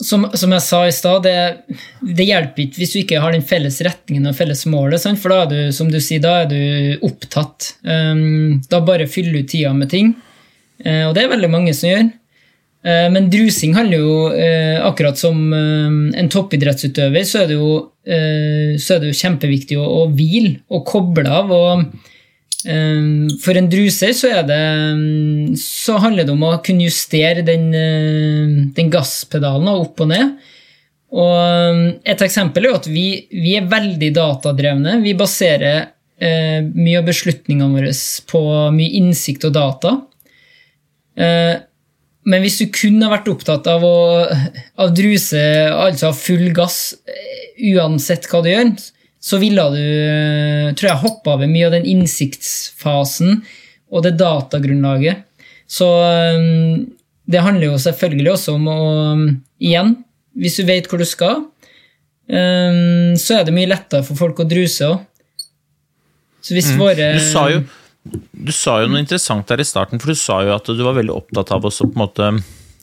som, som, jeg sa i stad, det, det, hjelper ikke hvis du ikke har den felles retningen og felles målet. Sant? For da er du som du sier, da er du opptatt. Um, da bare fyller du tida med ting. Uh, og det er veldig mange som gjør. Uh, men drusing handler jo, uh, akkurat som en toppidrettsutøver, så er det jo, er det jo kjempeviktig å, å hvile og koble av. og for en druser så, det, ehm, så handler det om å kunne justere den, eh, den gasspedalen opp og ned. Og ehm, et eksempel er jo at vi, vi er veldig datadrevne. Vi baserer eh, mye av beslutningene våre på mye innsikt og data. Eh, men hvis du kun har vært opptatt av å av druse, altså full gass, eh, uansett hva du gjør, så ville du tror jeg, hoppa over mye av den innsiktsfasen og det datagrunnlaget. Så eh, det handler jo selvfølgelig også om å Igjen, hvis du vet hvor du skal, eh, så er det mye lettere for folk å druse òg. Så hvis mm. våre du sa, jo, du sa jo noe interessant der i starten, for du sa jo at du var veldig opptatt av å på en måte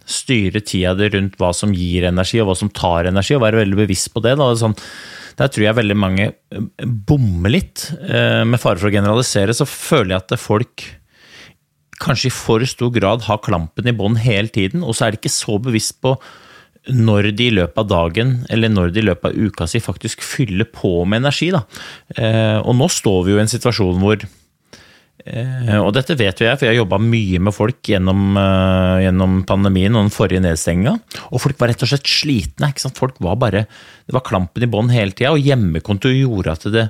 styre tida di rundt hva som gir energi, og hva som tar energi, og være veldig bevisst på det. Da. Sånn, der tror jeg veldig mange eh, bommer litt. Eh, med fare for å generalisere, så føler jeg at folk kanskje i for stor grad har klampen i bånn hele tiden, og så er de ikke så bevisst på når de i løpet av dagen eller når de i løpet av uka si faktisk fyller på med energi. Da. Eh, og nå står vi jo i en situasjon hvor og dette vet jo jeg, for jeg har jobba mye med folk gjennom, uh, gjennom, pandemien og den forrige nedstenginga. Og folk var rett og slett slitne. ikke sant? Folk var bare, Det var klampen i bånn hele tida, og hjemmekontor gjorde at det,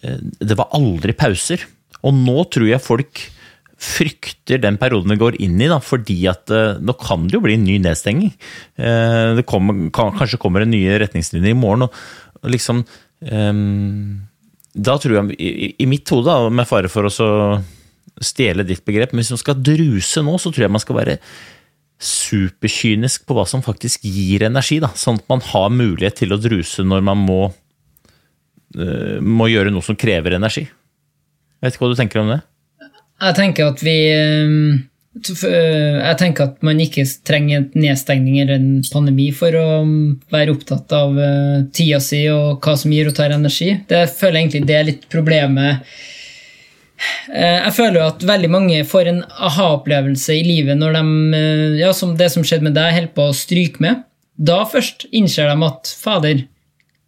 uh, det var aldri pauser. Og nå tror jeg folk frykter den perioden vi går inn i, da, fordi at nå kan det jo bli en ny nedstenging. det kommer, kanskje kommer det nye retningslinjer i morgen, og liksom um, da tror jeg, i, i mitt hode, med fare for å stjele ditt begrep, men hvis man skal druse nå, så tror jeg man skal være superkynisk på hva som faktisk gir energi. Da. Sånn at man har mulighet til å druse når man må, uh, må gjøre noe som krever energi. Jeg vet ikke hva du tenker om det? Jeg tenker at vi um jeg tenker at man ikke trenger en nedstengning eller en pandemi for å mm, være opptatt av eh, tida si og hva som gir og tar energi. Det føler jeg egentlig det er litt problemet. Eh, jeg føler jo at veldig mange får en aha-opplevelse i livet når de, ja, som det som skjedde med deg, holder på å stryke med. Da først innser de at fader,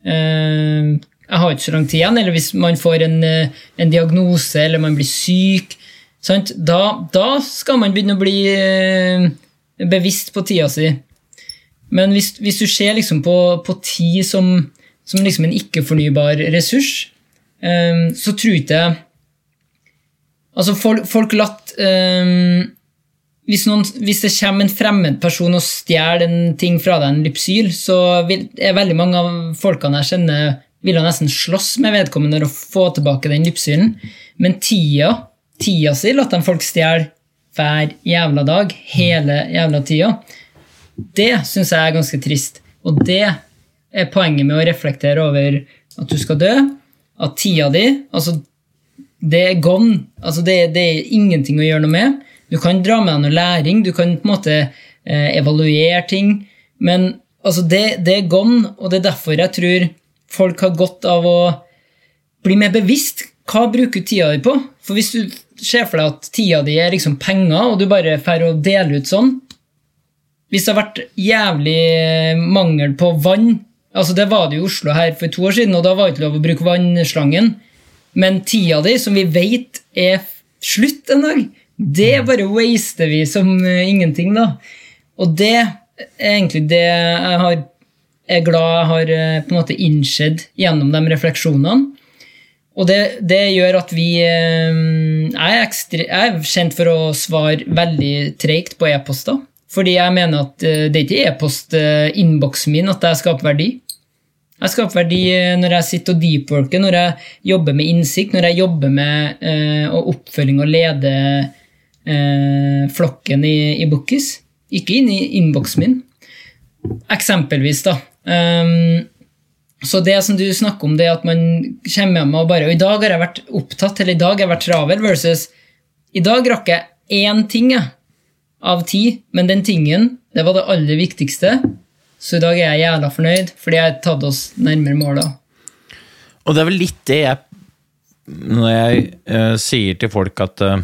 jeg har ikke så lang tid igjen. Eller hvis man får en, en diagnose eller man blir syk da, da, skal man begynne å bli eh, bevisst på tida si. Men hvis, hvis du ser liksom på, på tid som, som liksom en ikke-fornybar ressurs, um, så tror ikke jeg Altså, folk, folk latt um, hvis, noen, hvis det kommer en fremmed person og stjeler en ting fra deg, en lypsyl, så vil, er veldig mange av folkene jeg kjenner, vil ha nesten slåss med vedkommende å få tilbake den lypsylen. Men tida, tida si lar de folk stjele hver jævla dag, hele jævla tida. Det syns jeg er ganske trist. Og det er poenget med å reflektere over at du skal dø. At tida di altså det er gone. Altså det, det, er ingenting å gjøre noe med. Du kan dra med deg noe læring, du kan på en måte eh, evaluere ting, men altså det, det, er gone, og det er derfor jeg tror folk har godt av å bli mer bevisst. Hva bruker du tida di på? For hvis du ser for deg at tida di er liksom penger, og du bare får å dele ut sånn Hvis det har vært jævlig mangel på vann altså Det var det i Oslo her for to år siden, og da var det ikke lov å bruke vannslangen. Men tida di, som vi vet er slutt en dag, det bare waster vi som uh, ingenting, da. Og det er egentlig det jeg har, er glad jeg har uh, på en måte innsett gjennom de refleksjonene. Og det, det gjør at vi uh, jeg, er ekstre, jeg er kjent for å svare veldig treigt på e-poster. Fordi jeg mener at det er ikke e-post-innboksen min at jeg skaper verdi. Jeg skaper verdi når jeg sitter og deepworker, når jeg jobber med innsikt, når jeg jobber med eh, oppfølging og lede eh, flokken i, i Bookis. Ikke inn i innboksen min. Eksempelvis, da. Um, så det som du snakker om, det at man kommer hjem og bare og 'I dag har jeg vært opptatt', eller 'i dag har jeg vært travel', versus 'i dag rakk jeg én ting av ti', men den tingen, det var det aller viktigste'. Så i dag er jeg jævla fornøyd, fordi jeg har tatt oss nærmere målet. Og det er vel litt det jeg Når jeg uh, sier til folk at uh,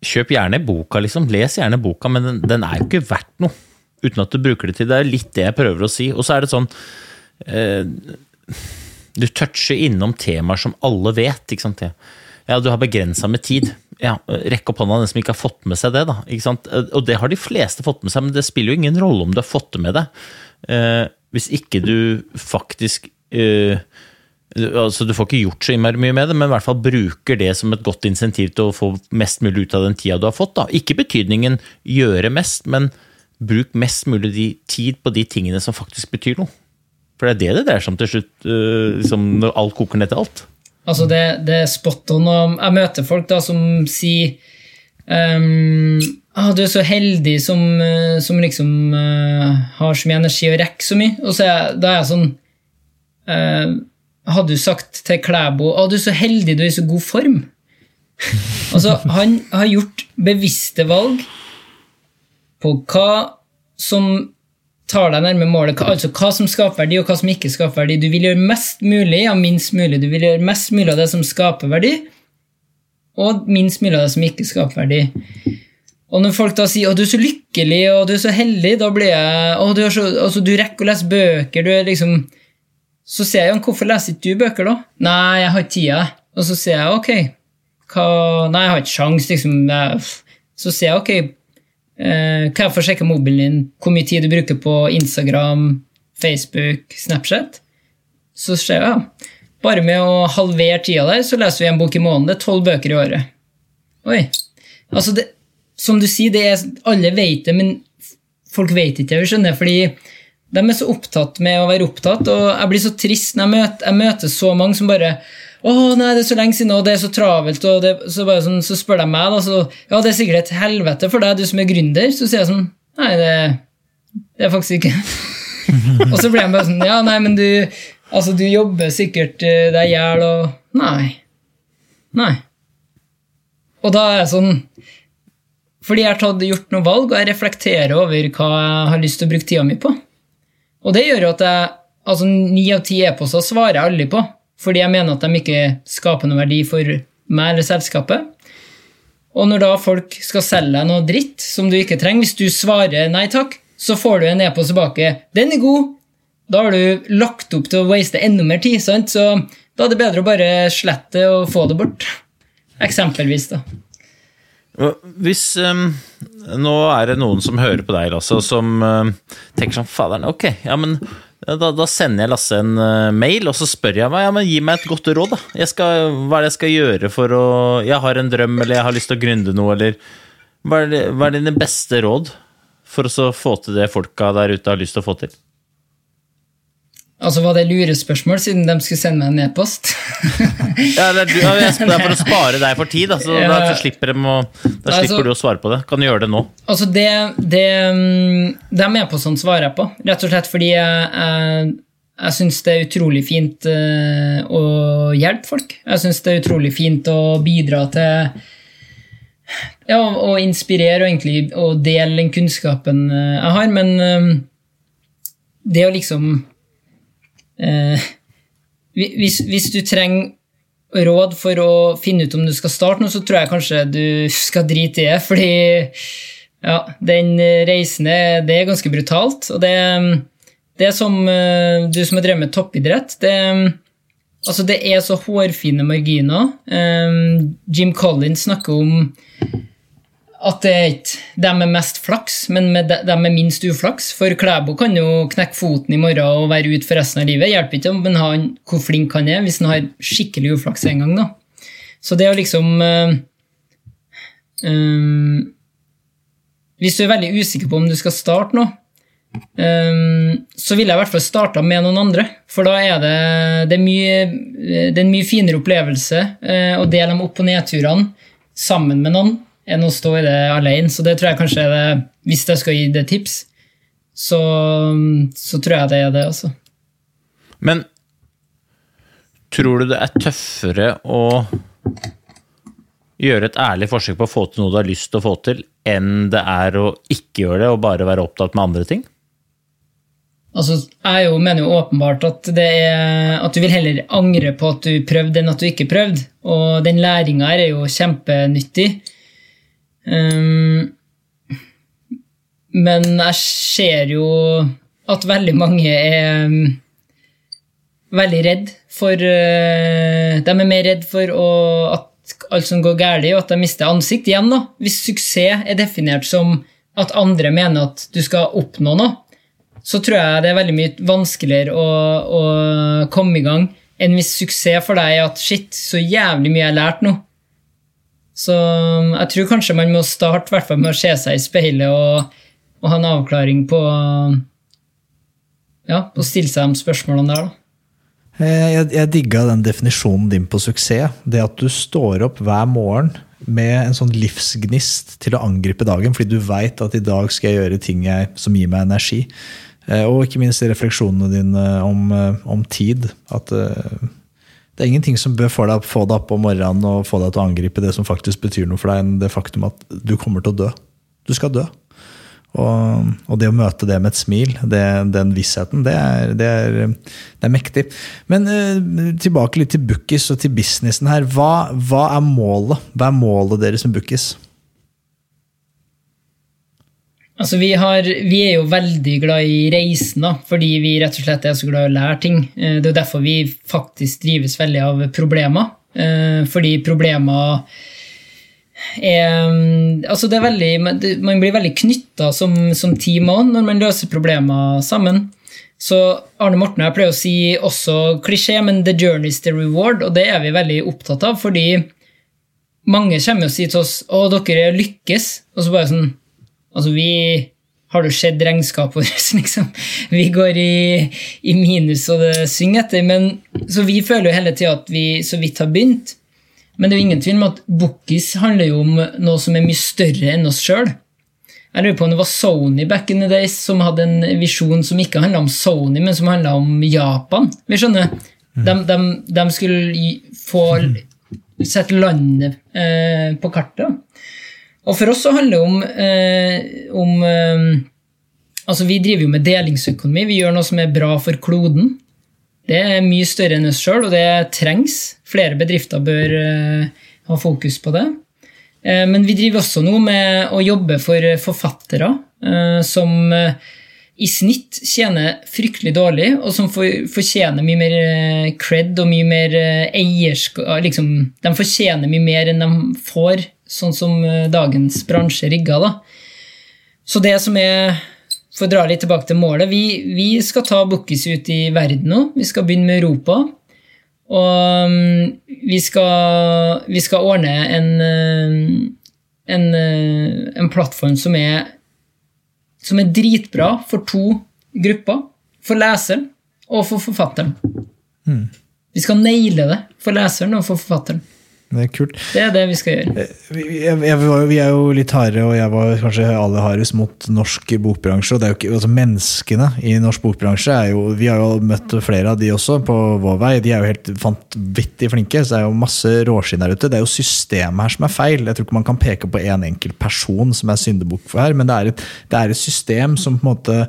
Kjøp gjerne boka, liksom. Les gjerne boka, men den, den, er jo ikke verdt noe uten at du bruker det til. Det er litt det jeg prøver å si. Og så er det sånn Du toucher innom temaer som alle vet. ikke sant? Ja, du har begrensa med tid. Ja, Rekk opp hånda den som ikke har fått med seg det. da, ikke sant? Og det har de fleste fått med seg, men det spiller jo ingen rolle om du har fått det med deg. Eh, hvis ikke du faktisk eh, altså Du får ikke gjort så innmari mye med det, men i hvert fall bruker det som et godt insentiv til å få mest mulig ut av den tida du har fått. Da. Ikke betydningen gjøre mest, men bruk mest mulig tid på de tingene som faktisk betyr noe. For det er det det dreier seg om til slutt, uh, liksom når alt koker ned til alt. Altså, det, det er spot on. Jeg møter folk da som sier um, ah, 'Du er så heldig som, uh, som liksom uh, har så mye energi og rekker så mye.' Og så er, da er jeg sånn hadde du sagt til Klæbo å, du er så heldig, du er i så god form. altså, han har gjort bevisste valg på hva som tar deg nærme målet, altså hva som skaper verdi, og hva som ikke skaper verdi. Du vil gjøre mest mulig av minst mulig. Du vil gjøre mest mulig av det som skaper verdi, og minst mulig av det som ikke skaper verdi. Og når folk da sier 'Å, du er så lykkelig, og du er så heldig', da blir jeg 'Å, du, så, altså, du rekker å lese bøker', du er liksom så sier jeg hvorfor leser ikke du bøker, da? Nei, jeg har ikke tida. Og så sier jeg ok, hva Nei, jeg har ikke sjans, liksom. Så sier jeg ok, kan jeg få sjekke mobilen din, hvor mye tid du bruker på Instagram, Facebook, Snapchat? Så ser jeg. Bare med å halvere tida der, så leser vi en bok i måneden. Det er tolv bøker i året. Oi. Altså, det, som du sier, det er, alle vet det, men folk vet ikke det. Skjønner, fordi de er så opptatt med å være opptatt, og jeg blir så trist når jeg møter, jeg møter så mange som bare å nei, det er så lenge siden, og det er så travelt. og det, så, sånn, så, spør de meg, da, så ja, det er sikkert et helvete for deg, du som er gründer. Så sier jeg sånn Nei, det, det er faktisk ikke Og så blir de bare sånn Ja, nei, men du altså, du jobber sikkert uh, deg i hjel, og Nei. Nei. Og da er jeg sånn Fordi jeg har tatt, gjort noen valg, og jeg reflekterer over hva jeg har lyst til å bruke tida mi på. Og det gjør jo at jeg altså ni av ti e-poster svarer jeg aldri på, fordi jeg mener at de ikke skaper noen verdi for meg eller selskapet. Og når da folk skal selge deg noe dritt som du ikke trenger, hvis du svarer nei takk, så får du en e-post tilbake. 'Den er god.' Da har du lagt opp til å waste enda mer tid, sant? så da er det bedre å bare slette og få det bort. Eksempelvis, da. Hvis um, Nå er det noen som hører på deg, Lasse, som uh, tenker sånn Faderen, ok, ja, men da, da, sender jeg Lasse en uh, mail, og så spør jeg meg ja, men gi meg et godt råd. da. Skal, hva er det jeg skal gjøre for å Jeg har en drøm, eller jeg har lyst til å gründe noe, eller Hva er, det, hva er dine beste råd for å få til det folka der ute har lyst til å få til? Altså, Var det lurespørsmål, siden de skulle sende meg en e-post? Ja, det er, du- jeg spør deg for å spare deg for tid, altså, så Ja. da slipper, å, da Altså- slipper du å svare på det. Kan du gjøre det nå? altså, det, det mm, De e-postene svarer jeg på, rett og slett fordi jeg, jeg, jeg syns det er utrolig fint eh, å hjelpe folk. Jeg syns det er utrolig fint å bidra til ja, å inspirere og egentlig å dele den kunnskapen eh, jeg har, men eh, det å liksom eh, hvis, hvis du trenger råd for å finne ut om du skal starte noe, så tror jeg kanskje du skal drite i det, fordi ja, den reisen det er ganske brutalt. Og det, det er som eh, du som har drevet med toppidrett. Det, altså det er så hårfine marginer. Eh, Jim Collins snakker om at det er ikke dem med mest flaks, men med de- dem med minst uflaks. For Klæbo kan jo knekke foten i morgen og være ute for resten av livet. Hjelper ikke om han hvor flink han er, hvis han har skikkelig uflaks en gang. da. Så det å liksom øh, øh, Hvis du er veldig usikker på om du skal starte nå, øh, så ville jeg i hvert fall starta med noen andre. For da er det, det, er, mye, det er en mye finere opplevelse å dele de opp- og nedturene sammen med noen enn å stå i det alene. Så det tror jeg kanskje er det Hvis jeg skal gi det tips, så, så tror jeg det er det, altså. Men tror du det er tøffere å gjøre et ærlig forsøk på å få til noe du har lyst til å få til, enn det er å ikke gjøre det og bare være opptatt med andre ting? Altså, jeg jo mener jo åpenbart at, det er, at du vil heller angre på at du prøvde, enn at du ikke prøvde. Og den læringa her er jo kjempenyttig. Um, men jeg ser jo at veldig mange er um, veldig redd for uh, De er mer redd for å, at alt som går galt, og at de mister ansikt. Igjen, da. Hvis suksess er definert som at andre mener at du skal oppnå noe, så tror jeg det er veldig mye vanskeligere å, å komme i gang enn hvis suksess for deg er at shit, så jævlig mye jeg har lært nå. Så um, jeg tror kanskje man må starte hvert med å se seg i speilet og, og ha en avklaring på Ja, å stille seg de spørsmålene der, da. Eh, Jeg, jeg digga den definisjonen din på suksess. Det at du står opp hver morgen med en sånn livsgnist til å angripe dagen, fordi du veit at i dag skal jeg gjøre ting jeg, som gir meg energi. Eh, Og ikke minst refleksjonene dine om, eh, om tid. At det er ingenting som bør få deg, få deg opp om morgenen og få deg til å angripe det som faktisk betyr noe for deg, enn det faktum at du kommer til å dø. Du skal dø. Og, og det å møte det med et smil, det, den vissheten, det er, det, er, det er mektig. Men uh, tilbake litt til Bookies og til businessen her. Hva, hva er målet? Hva er målet deres med Bookis? Altså, vi, har, vi er jo veldig glad i reisen, da, fordi vi rett og slett er så glad i å lære ting. Eh, Det er jo derfor vi faktisk drives veldig av problemer. Eh, Fordi problemer er Altså, det er veldig Man blir veldig knytta som, som team òg når man løser problemer sammen. Så Arne Morten og jeg pleier å si også klisjé, men 'the journey is the reward', og det er vi veldig opptatt av, fordi mange kommer og sier til oss 'Å, dere lykkes', og så bare sånn Altså, vi Har du sett regnskapet vårt, liksom? Vi går i, i minus, og det synger etter. Men, så vi føler jo hele tida at vi så vidt har begynt. Men det er jo ingen tvil om at Bookies handler jo om noe som er mye større enn oss sjøl. Jeg lurer på om det var Sony back in the days som hadde en visjon som ikke handla om Sony, men som handla om Japan. Vi skjønner, de, de, de skulle få sette landet eh, på kartet. Og for oss så handler det om, eh, om eh, Altså, vi driver jo med delingsøkonomi. Vi gjør noe som er bra for kloden. Det er mye større enn oss sjøl, og det trengs. Flere bedrifter bør eh, ha fokus på det. Eh, men vi driver også nå med å jobbe for forfattere eh, som eh, i snitt tjener fryktelig dårlig, og som for, fortjener mye mer cred og mye mer eierskap liksom, De fortjener mye mer enn de får, sånn som eh, dagens bransje rigga. da. Så det som er For å dra litt tilbake til målet Vi, vi skal ta Bookies ut i verden nå. Vi skal begynne med Europa. Og mm, vi skal, vi skal ordne en, eh, en, eh, en plattform som er, som er dritbra for to grupper. For leseren og for forfatteren. Vi skal naile det for leseren og for forfatteren. Det er kult. Det er det vi skal gjøre. Vi, jeg, jeg, vi er jo litt harde, og jeg var kanskje aller hardest mot norsk bokbransje. og det er jo ikke, altså Menneskene i norsk bokbransje er jo Vi har jo møtt flere av de også på vår vei. De er jo helt vanvittig flinke. så Det er jo masse råskinn der ute. Det er jo systemet her som er feil. Jeg tror ikke man kan peke på én enkelt person som er syndebukk for her, men det er, et, det er et system som på en måte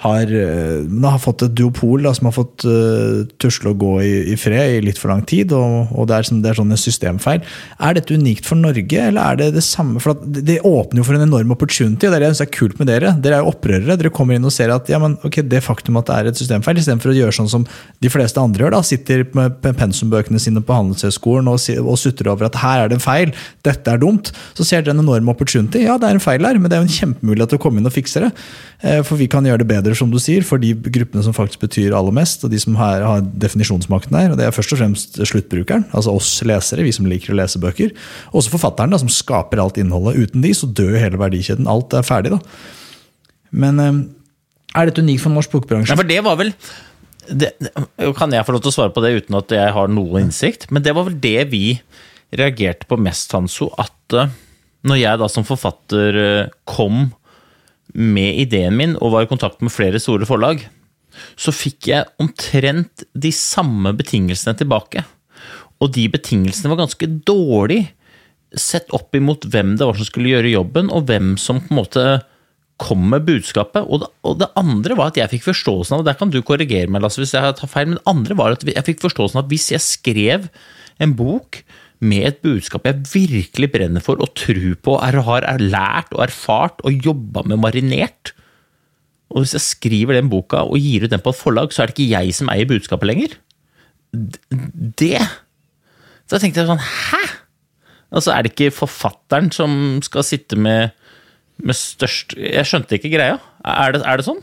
har, eh, har fått et duopol da, som har fått uh, tusle og gå i, i fred i litt for lang tid, og, og det, er, det er sånn en systemfeil. Er dette unikt for Norge, eller er det det samme? For det, det åpner jo for en enorm opportunity, og det er det jeg synes er kult med dere. Dere er jo opprørere. Dere kommer inn og ser at ja, men, okay, det faktum at det er et systemfeil, istedenfor å gjøre sånn som de fleste andre gjør, da, sitter med pensumbøkene sine på Handelshøyskolen og, og sutrer over at her er det en feil, dette er dumt, så ser dere en enorm opportunity. Ja, det er en feil her, men det er jo en kjempemulighet til å komme inn og fikse det. Eh, For vi kan gjøre det bedre, som du sier, for de gruppene som faktisk betyr aller mest, og de som har, har definisjonsmakten her. Og det er først og fremst sluttbrukeren, altså oss lesere, vi som liker å lese bøker. Og også forfatteren, da, som skaper alt innholdet. Uten de så dør jo hele verdikjeden. Alt er ferdig, da. Men eh, er dette unikt for norsk bokbransje? Nei, for det var vel det- Kan jeg få lov til å svare på det uten at jeg har noe innsikt? Men det var vel det vi reagerte på mest, Hanso. At eh, når jeg da som forfatter eh, kom med ideen min og var i kontakt med flere store forlag, så fikk jeg omtrent de samme betingelsene tilbake. Og de betingelsene var ganske dårlig sett opp imot hvem det var som skulle gjøre jobben, og hvem som på en måte kom med budskapet. Og det, og det andre var at jeg fikk forståelsen av, og der kan du korrigere meg, Lasse, hvis jeg tar feil, men det andre var at jeg fikk forståelsen av at hvis jeg skrev en bok med et budskap jeg virkelig brenner for og tror på, er, har lært og erfart og jobba med marinert, og hvis jeg skriver den boka og gir ut den på et forlag, så er det ikke jeg som eier budskapet lenger. Det Da tenkte jeg sånn Hæ? Altså, er det ikke forfatteren som skal sitte med, med størst Jeg skjønte ikke greia. Er det, er det sånn?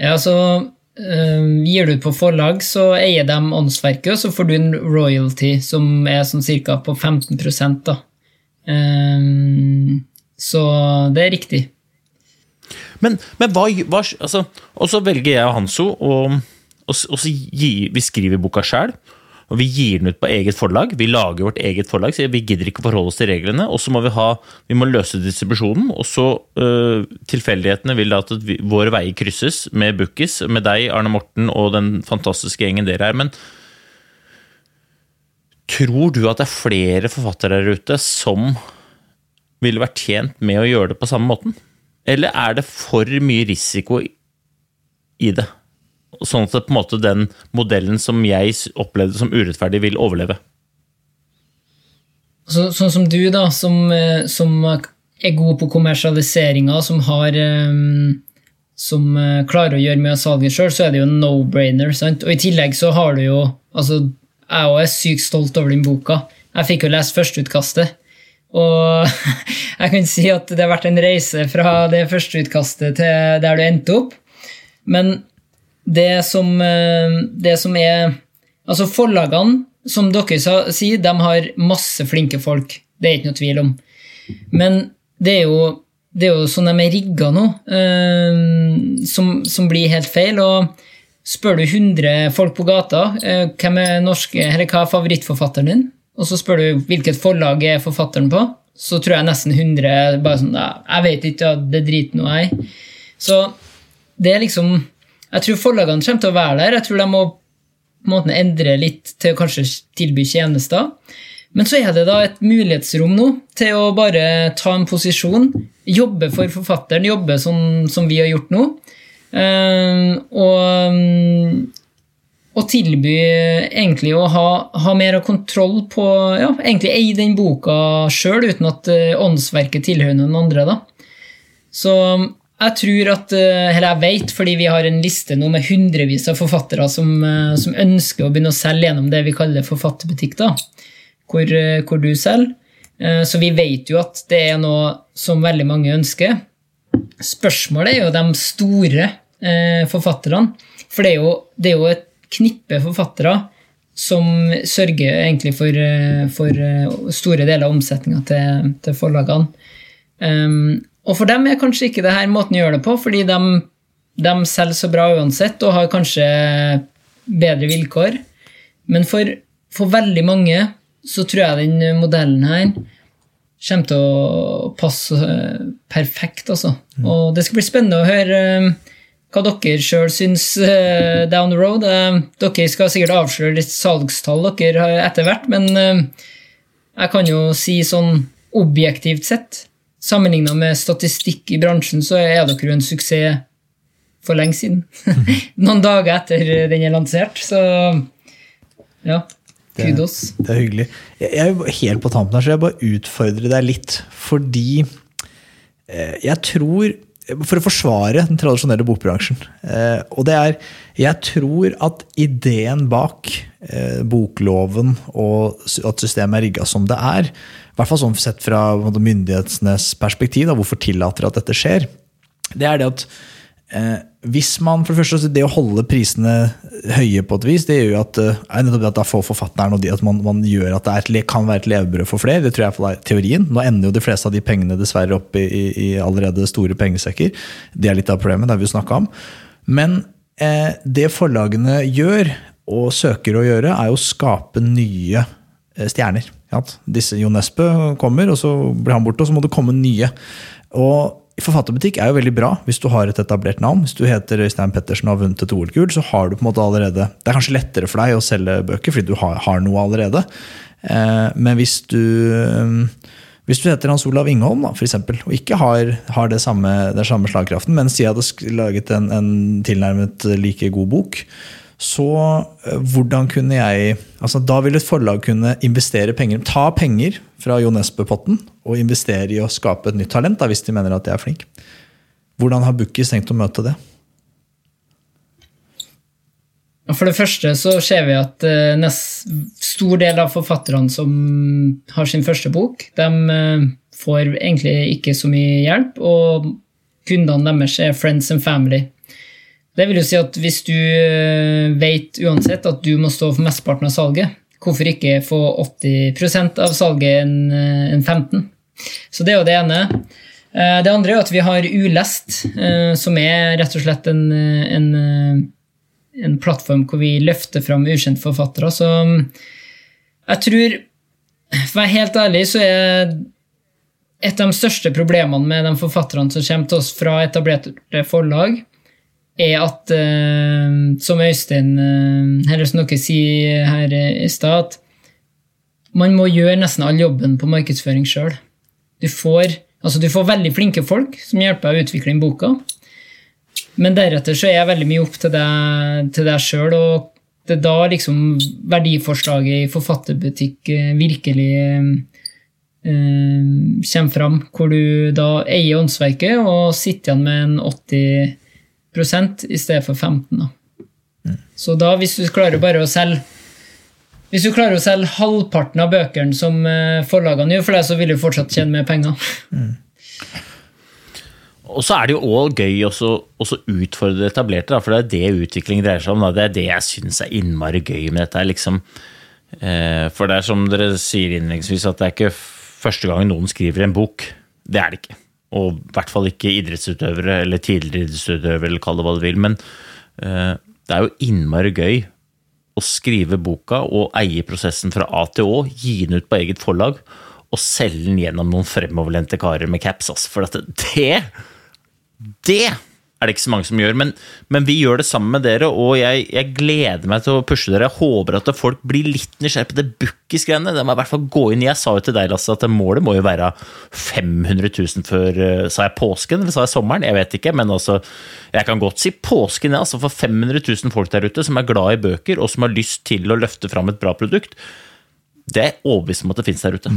Ja, så eh, Gir du på forlag, så eier de åndsverket, og så får du en royalty som er sånn ca. på 15 da. Eh, så det er riktig. Men, men hva, hva altså, Og så velger jeg og Hanso, gi, vi skriver boka sjøl. Og vi gir den ut på eget forlag. Vi lager vårt eget forlag, så vi gidder ikke å forholde oss til reglene. Og så må vi ha, vi må løse distribusjonen, og så øh, tilfeldighetene vil da at våre veier krysses med Bookis, med deg, Arne Morten, og den fantastiske gjengen dere er. Men tror du at det er flere forfattere der ute som ville vært tjent med å gjøre det på samme måten? Eller er det for mye risiko i det? Sånn at det på en måte den modellen som jeg opplevde som urettferdig, vil overleve? Så, sånn som du, da, som, eh, som er god på kommersialiseringa, som har um Som eh, klarer å gjøre mye av salget sjøl, så er det jo no-brainer. Og i tillegg så har du jo altså, Jeg òg er sykt stolt over den boka. Jeg fikk jo lest førsteutkastet. Og jeg kan si at det har vært en reise fra det førsteutkastet til der du endte opp. Men det som, eh, det som er Altså, forlagene, som dere sier, de har masse flinke folk. Det er ikke noe tvil om. Men det er jo, det er jo sånn de er rigga nå, eh, som, som blir helt feil. og Spør du 100 folk på gata eh, hvem er norske, eller hva er favorittforfatteren din, og så spør du hvilket forlag er forfatteren på, så tror jeg nesten 100 bare sånn Jeg vet ikke, ja, det driter nå jeg. Så det er liksom Jeg tror forlagene kommer til å være der. Jeg tror de må på endre litt til å kanskje tilby tjenester. Men så er det da et mulighetsrom nå til å bare ta en posisjon, jobbe for forfatteren, jobbe sånn som vi har gjort nå. eh, og, og tilby egentlig å ha, ha mer kontroll på ja, Egentlig eie den boka sjøl, uten at eh, åndsverket tilhører noen andre. da. Så jeg tror at, eh, eller jeg vet, fordi vi har en liste nå med hundrevis av forfattere som, eh, som ønsker å begynne å selge gjennom det vi kaller forfatterbutikk, hvor, eh, hvor du selger. Så vi vet jo at det er noe som veldig mange ønsker. Spørsmålet er jo de store forfatterne. For det er, jo, det er jo et knippe forfattere som sørger egentlig for, for store deler av omsetninga til, til forlagene. Um, og for dem er kanskje ikke det her måten å gjøre det på, fordi de, de selger så bra uansett og har kanskje bedre vilkår. Men for, for veldig mange så tror jeg den modellen her kommer til å passe eh, perfekt, altså. Og det skal bli spennende å høre eh, hva dere sjøl syns eh, down the road. Dere skal sikkert avsløre litt salgstall dere har etter hvert, men jeg kan jo si sånn objektivt sett, sammenligna med statistikk i bransjen, så er dere jo en suksess for lenge siden. Noen dager etter den er lansert, så ja. Kudos. Det er hyggelig. Jeg jeg er helt på tampen her, så jeg bare utfordrer deg litt. Fordi eh, jeg tror For å forsvare den tradisjonelle bokbransjen. Eh, og det er Jeg tror at ideen bak eh, bokloven og at systemet er rigga som det er, hvert fall sånn sett fra myndighetenes perspektiv, da, hvorfor tillater at dette skjer, det er det at Eh, hvis man, for det første, Det å holde prisene høye på et vis, det gjør jo at, eh, nettopp det at da får forfatteren og de, at man, man gjør at det er kan være et levebrød for flere. Det tror jeg er teorien. Nå ender jo de fleste av de pengene dessverre opp i, i, allerede store pengesekker. Det er litt av problemet, det har vi jo snakka om. Men eh, det forlagene gjør, og søker å gjøre, er jo å skape nye stjerner. Ja. Disse Jo Nesbø kommer, og så blir han borte, og så må det komme nye. Og Forfatterbutikk er jo veldig bra hvis du har et etablert navn. Hvis du heter Øystein Pettersen og har vunnet et OL-gull, så har du på en måte allerede Det er kanskje lettere for deg å selge bøker fordi du har, har noe allerede. Eh, men hvis du hvis du heter Hans Olav Ingholm, da, for eksempel, og ikke har, har det samme, den samme slagkraften, men sier du har laget en, en tilnærmet like god bok, så eh, hvordan kunne jeg altså Da vil et forlag kunne investere penger, ta penger fra Jo Nesbø-potten og investere i å skape et nytt talent, da, hvis de mener at de er flink. Hvordan har Bookies tenkt å møte det? For det første så ser vi at eh, nest, stor del av forfatterne som har sin første bok, de eh, får egentlig ikke så mye hjelp, og kundene deres er friends and family. Det vil jo si at hvis du eh, vet uansett at du må stå for mesteparten av salget, hvorfor ikke få 80 av salget enn eh, 15 Så det er jo det ene. Eh, Det andre er at vi har Ulest, som er rett og slett en, en en plattform hvor vi løfter fram ukjente forfattere. Så mm, jeg tror For å være helt ærlig, så er et av de største problemene med de forfatterne som kommer til oss fra etablerte forlag, er at, eh, som Øystein eh, eller som dere sier her i stad, man må gjøre nesten all jobben på markedsføring sjøl. Du, altså du får veldig flinke folk som hjelper deg å utvikle inn boka, men deretter så er jeg veldig mye opp til deg, til sjøl, og det er da liksom verdiforslaget i forfatterbutikk eh, virkelig eh, kommer fram, hvor du da eier åndsverket og sitter igjen med en 80 i stedet for 15 da. Så da, hvis du klarer bare å selge hvis du klarer å selge halvparten av bøkene som eh, forlagene gjør for deg, så vil du fortsatt tjene mer penger. Og så er det jo òg gøy å utfordre etablerte, da, for det er det utvikling dreier seg om. Da. Det er det jeg syns er innmari gøy med dette. Liksom. Eh, for det er som dere sier innledningsvis, at det er ikke første gang noen skriver en bok. Det er det ikke. Og i hvert fall ikke idrettsutøvere eller tidligere idrettsutøvere, eller kall det hva du vil. Men uh, det er jo innmari gøy å skrive boka og eie prosessen fra A til Å, gi den ut på eget forlag og selge den gjennom noen fremoverlente karer med caps. Altså. For det det er det ikke så mange som gjør, men, men vi gjør det sammen med dere, og jeg, jeg gleder meg til å pushe dere. Jeg håper at folk blir litt nysgjerrig på det Bukkis-greiene. Det må i hvert fall gå inn. Jeg sa jo til deg, Lasse, at målet må jo være 500 000 før eh, Sa jeg påsken, eller sa jeg sommeren? Jeg vet ikke, men altså Jeg kan godt si påsken, ja. Altså for 500 000 folk der ute som er glad i bøker, og som har lyst til å løfte fram et bra produkt. Det er jeg overbevist om at det finnes der ute.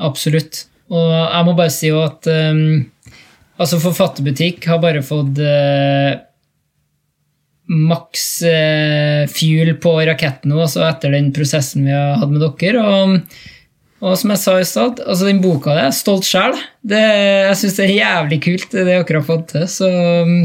Absolutt. Og jeg må bare si jo at um, altså Forfatterbutikk har bare fått eh, maks eh, fuel på raketten nå, altså etter den prosessen vi har hatt med dere. Og, og som jeg sa i stad, altså den boka der, stolt sjel, jeg syns det er jævlig kult, det dere har fått til. Så um,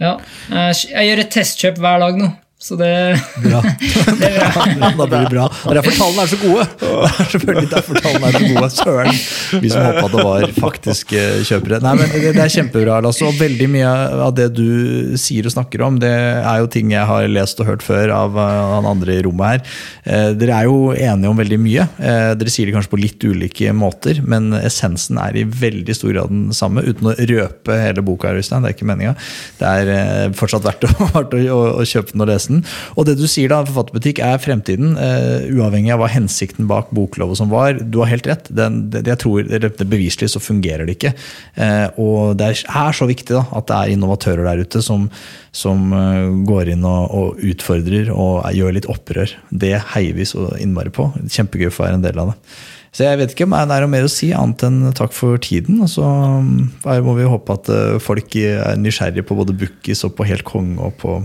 ja, jeg, jeg gjør et testkjøp hver dag nå. Så det, Bra. det er bra. da blir det bra. Og derfor tallene er så gode! Det er selvfølgelig derfor tallene er så gode. Søren! Vi som håpa det var faktiske kjøpere. Nei, men det, det er kjempebra. Og veldig mye av det du sier og snakker om, det er jo ting jeg har lest og hørt før av uh, han andre i rommet her. Eh, dere er jo enige om veldig mye. Eh, dere sier det kanskje på litt ulike måter, men essensen er i veldig stor grad den samme, uten å røpe hele boka. Øystein, Det er ikke meninga. Det er eh, fortsatt verdt å, å, å, å kjøpe den og lese den. Og det du sier da, forfatterbutikk er fremtiden, uh, uavhengig av hva hensikten bak boklova som var. Du har helt rett. Den, det, jeg tror, det, Beviselig så fungerer det ikke. Uh, og det er så viktig da, at det er innovatører der ute som, som eh, går inn og, og utfordrer og gjør litt opprør. Det heier vi så innmari på. Kjempegøy for å være en del av det. Så jeg vet ikke om det er noe mer å si, annet enn takk for tiden. Og så må vi håpe at folk er nysgjerrige på både Bukkis og på Helt konge og på,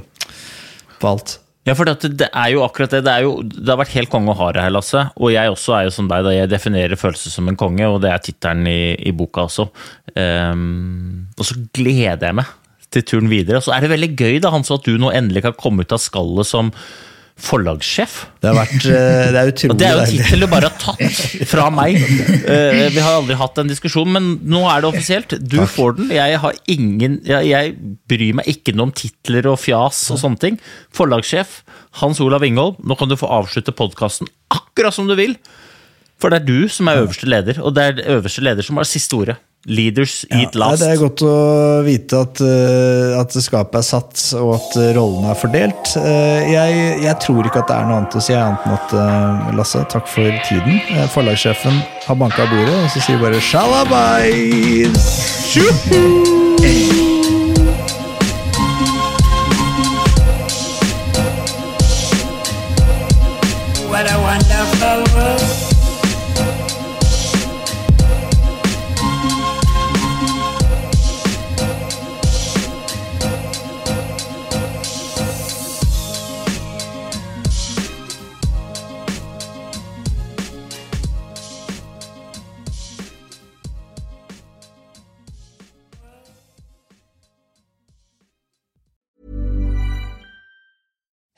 alt. Ja, for det, er jo akkurat det. Det, jo, det har vært helt konge å ha det her, Lasse. Og jeg også er jo som deg, da jeg definerer følelser som en konge, og det er tittelen i, i boka også. Um, og så gleder jeg meg til turen videre. Og så er det veldig gøy da, Hans, at du nå endelig kan komme ut av skallet som forlagssjef. Det har vært eh, Det er utrolig Og det er jo en tittel du bare har tatt fra meg. Eh, vi har aldri hatt en diskusjon, men nå er det offisielt. Du får den. Jeg har ingen Jeg, jeg bryr meg ikke noe om titler og fjas og sånne ting. Forlagssjef Hans Olav Ingholm, nå kan du få avslutte podkasten akkurat som du vil. For det er du som er øverste leder, og det er øverste leder som har siste ordet. Leaders eat last. det er godt å vite at, eh, at skapet er satt, og at rollene er fordelt. Eh, jeg, jeg tror ikke at det er noe annet å si, annet enn at eh, Lasse, takk for tiden. Forlagssjefen har banka bordet, og så sier vi bare shalabais! What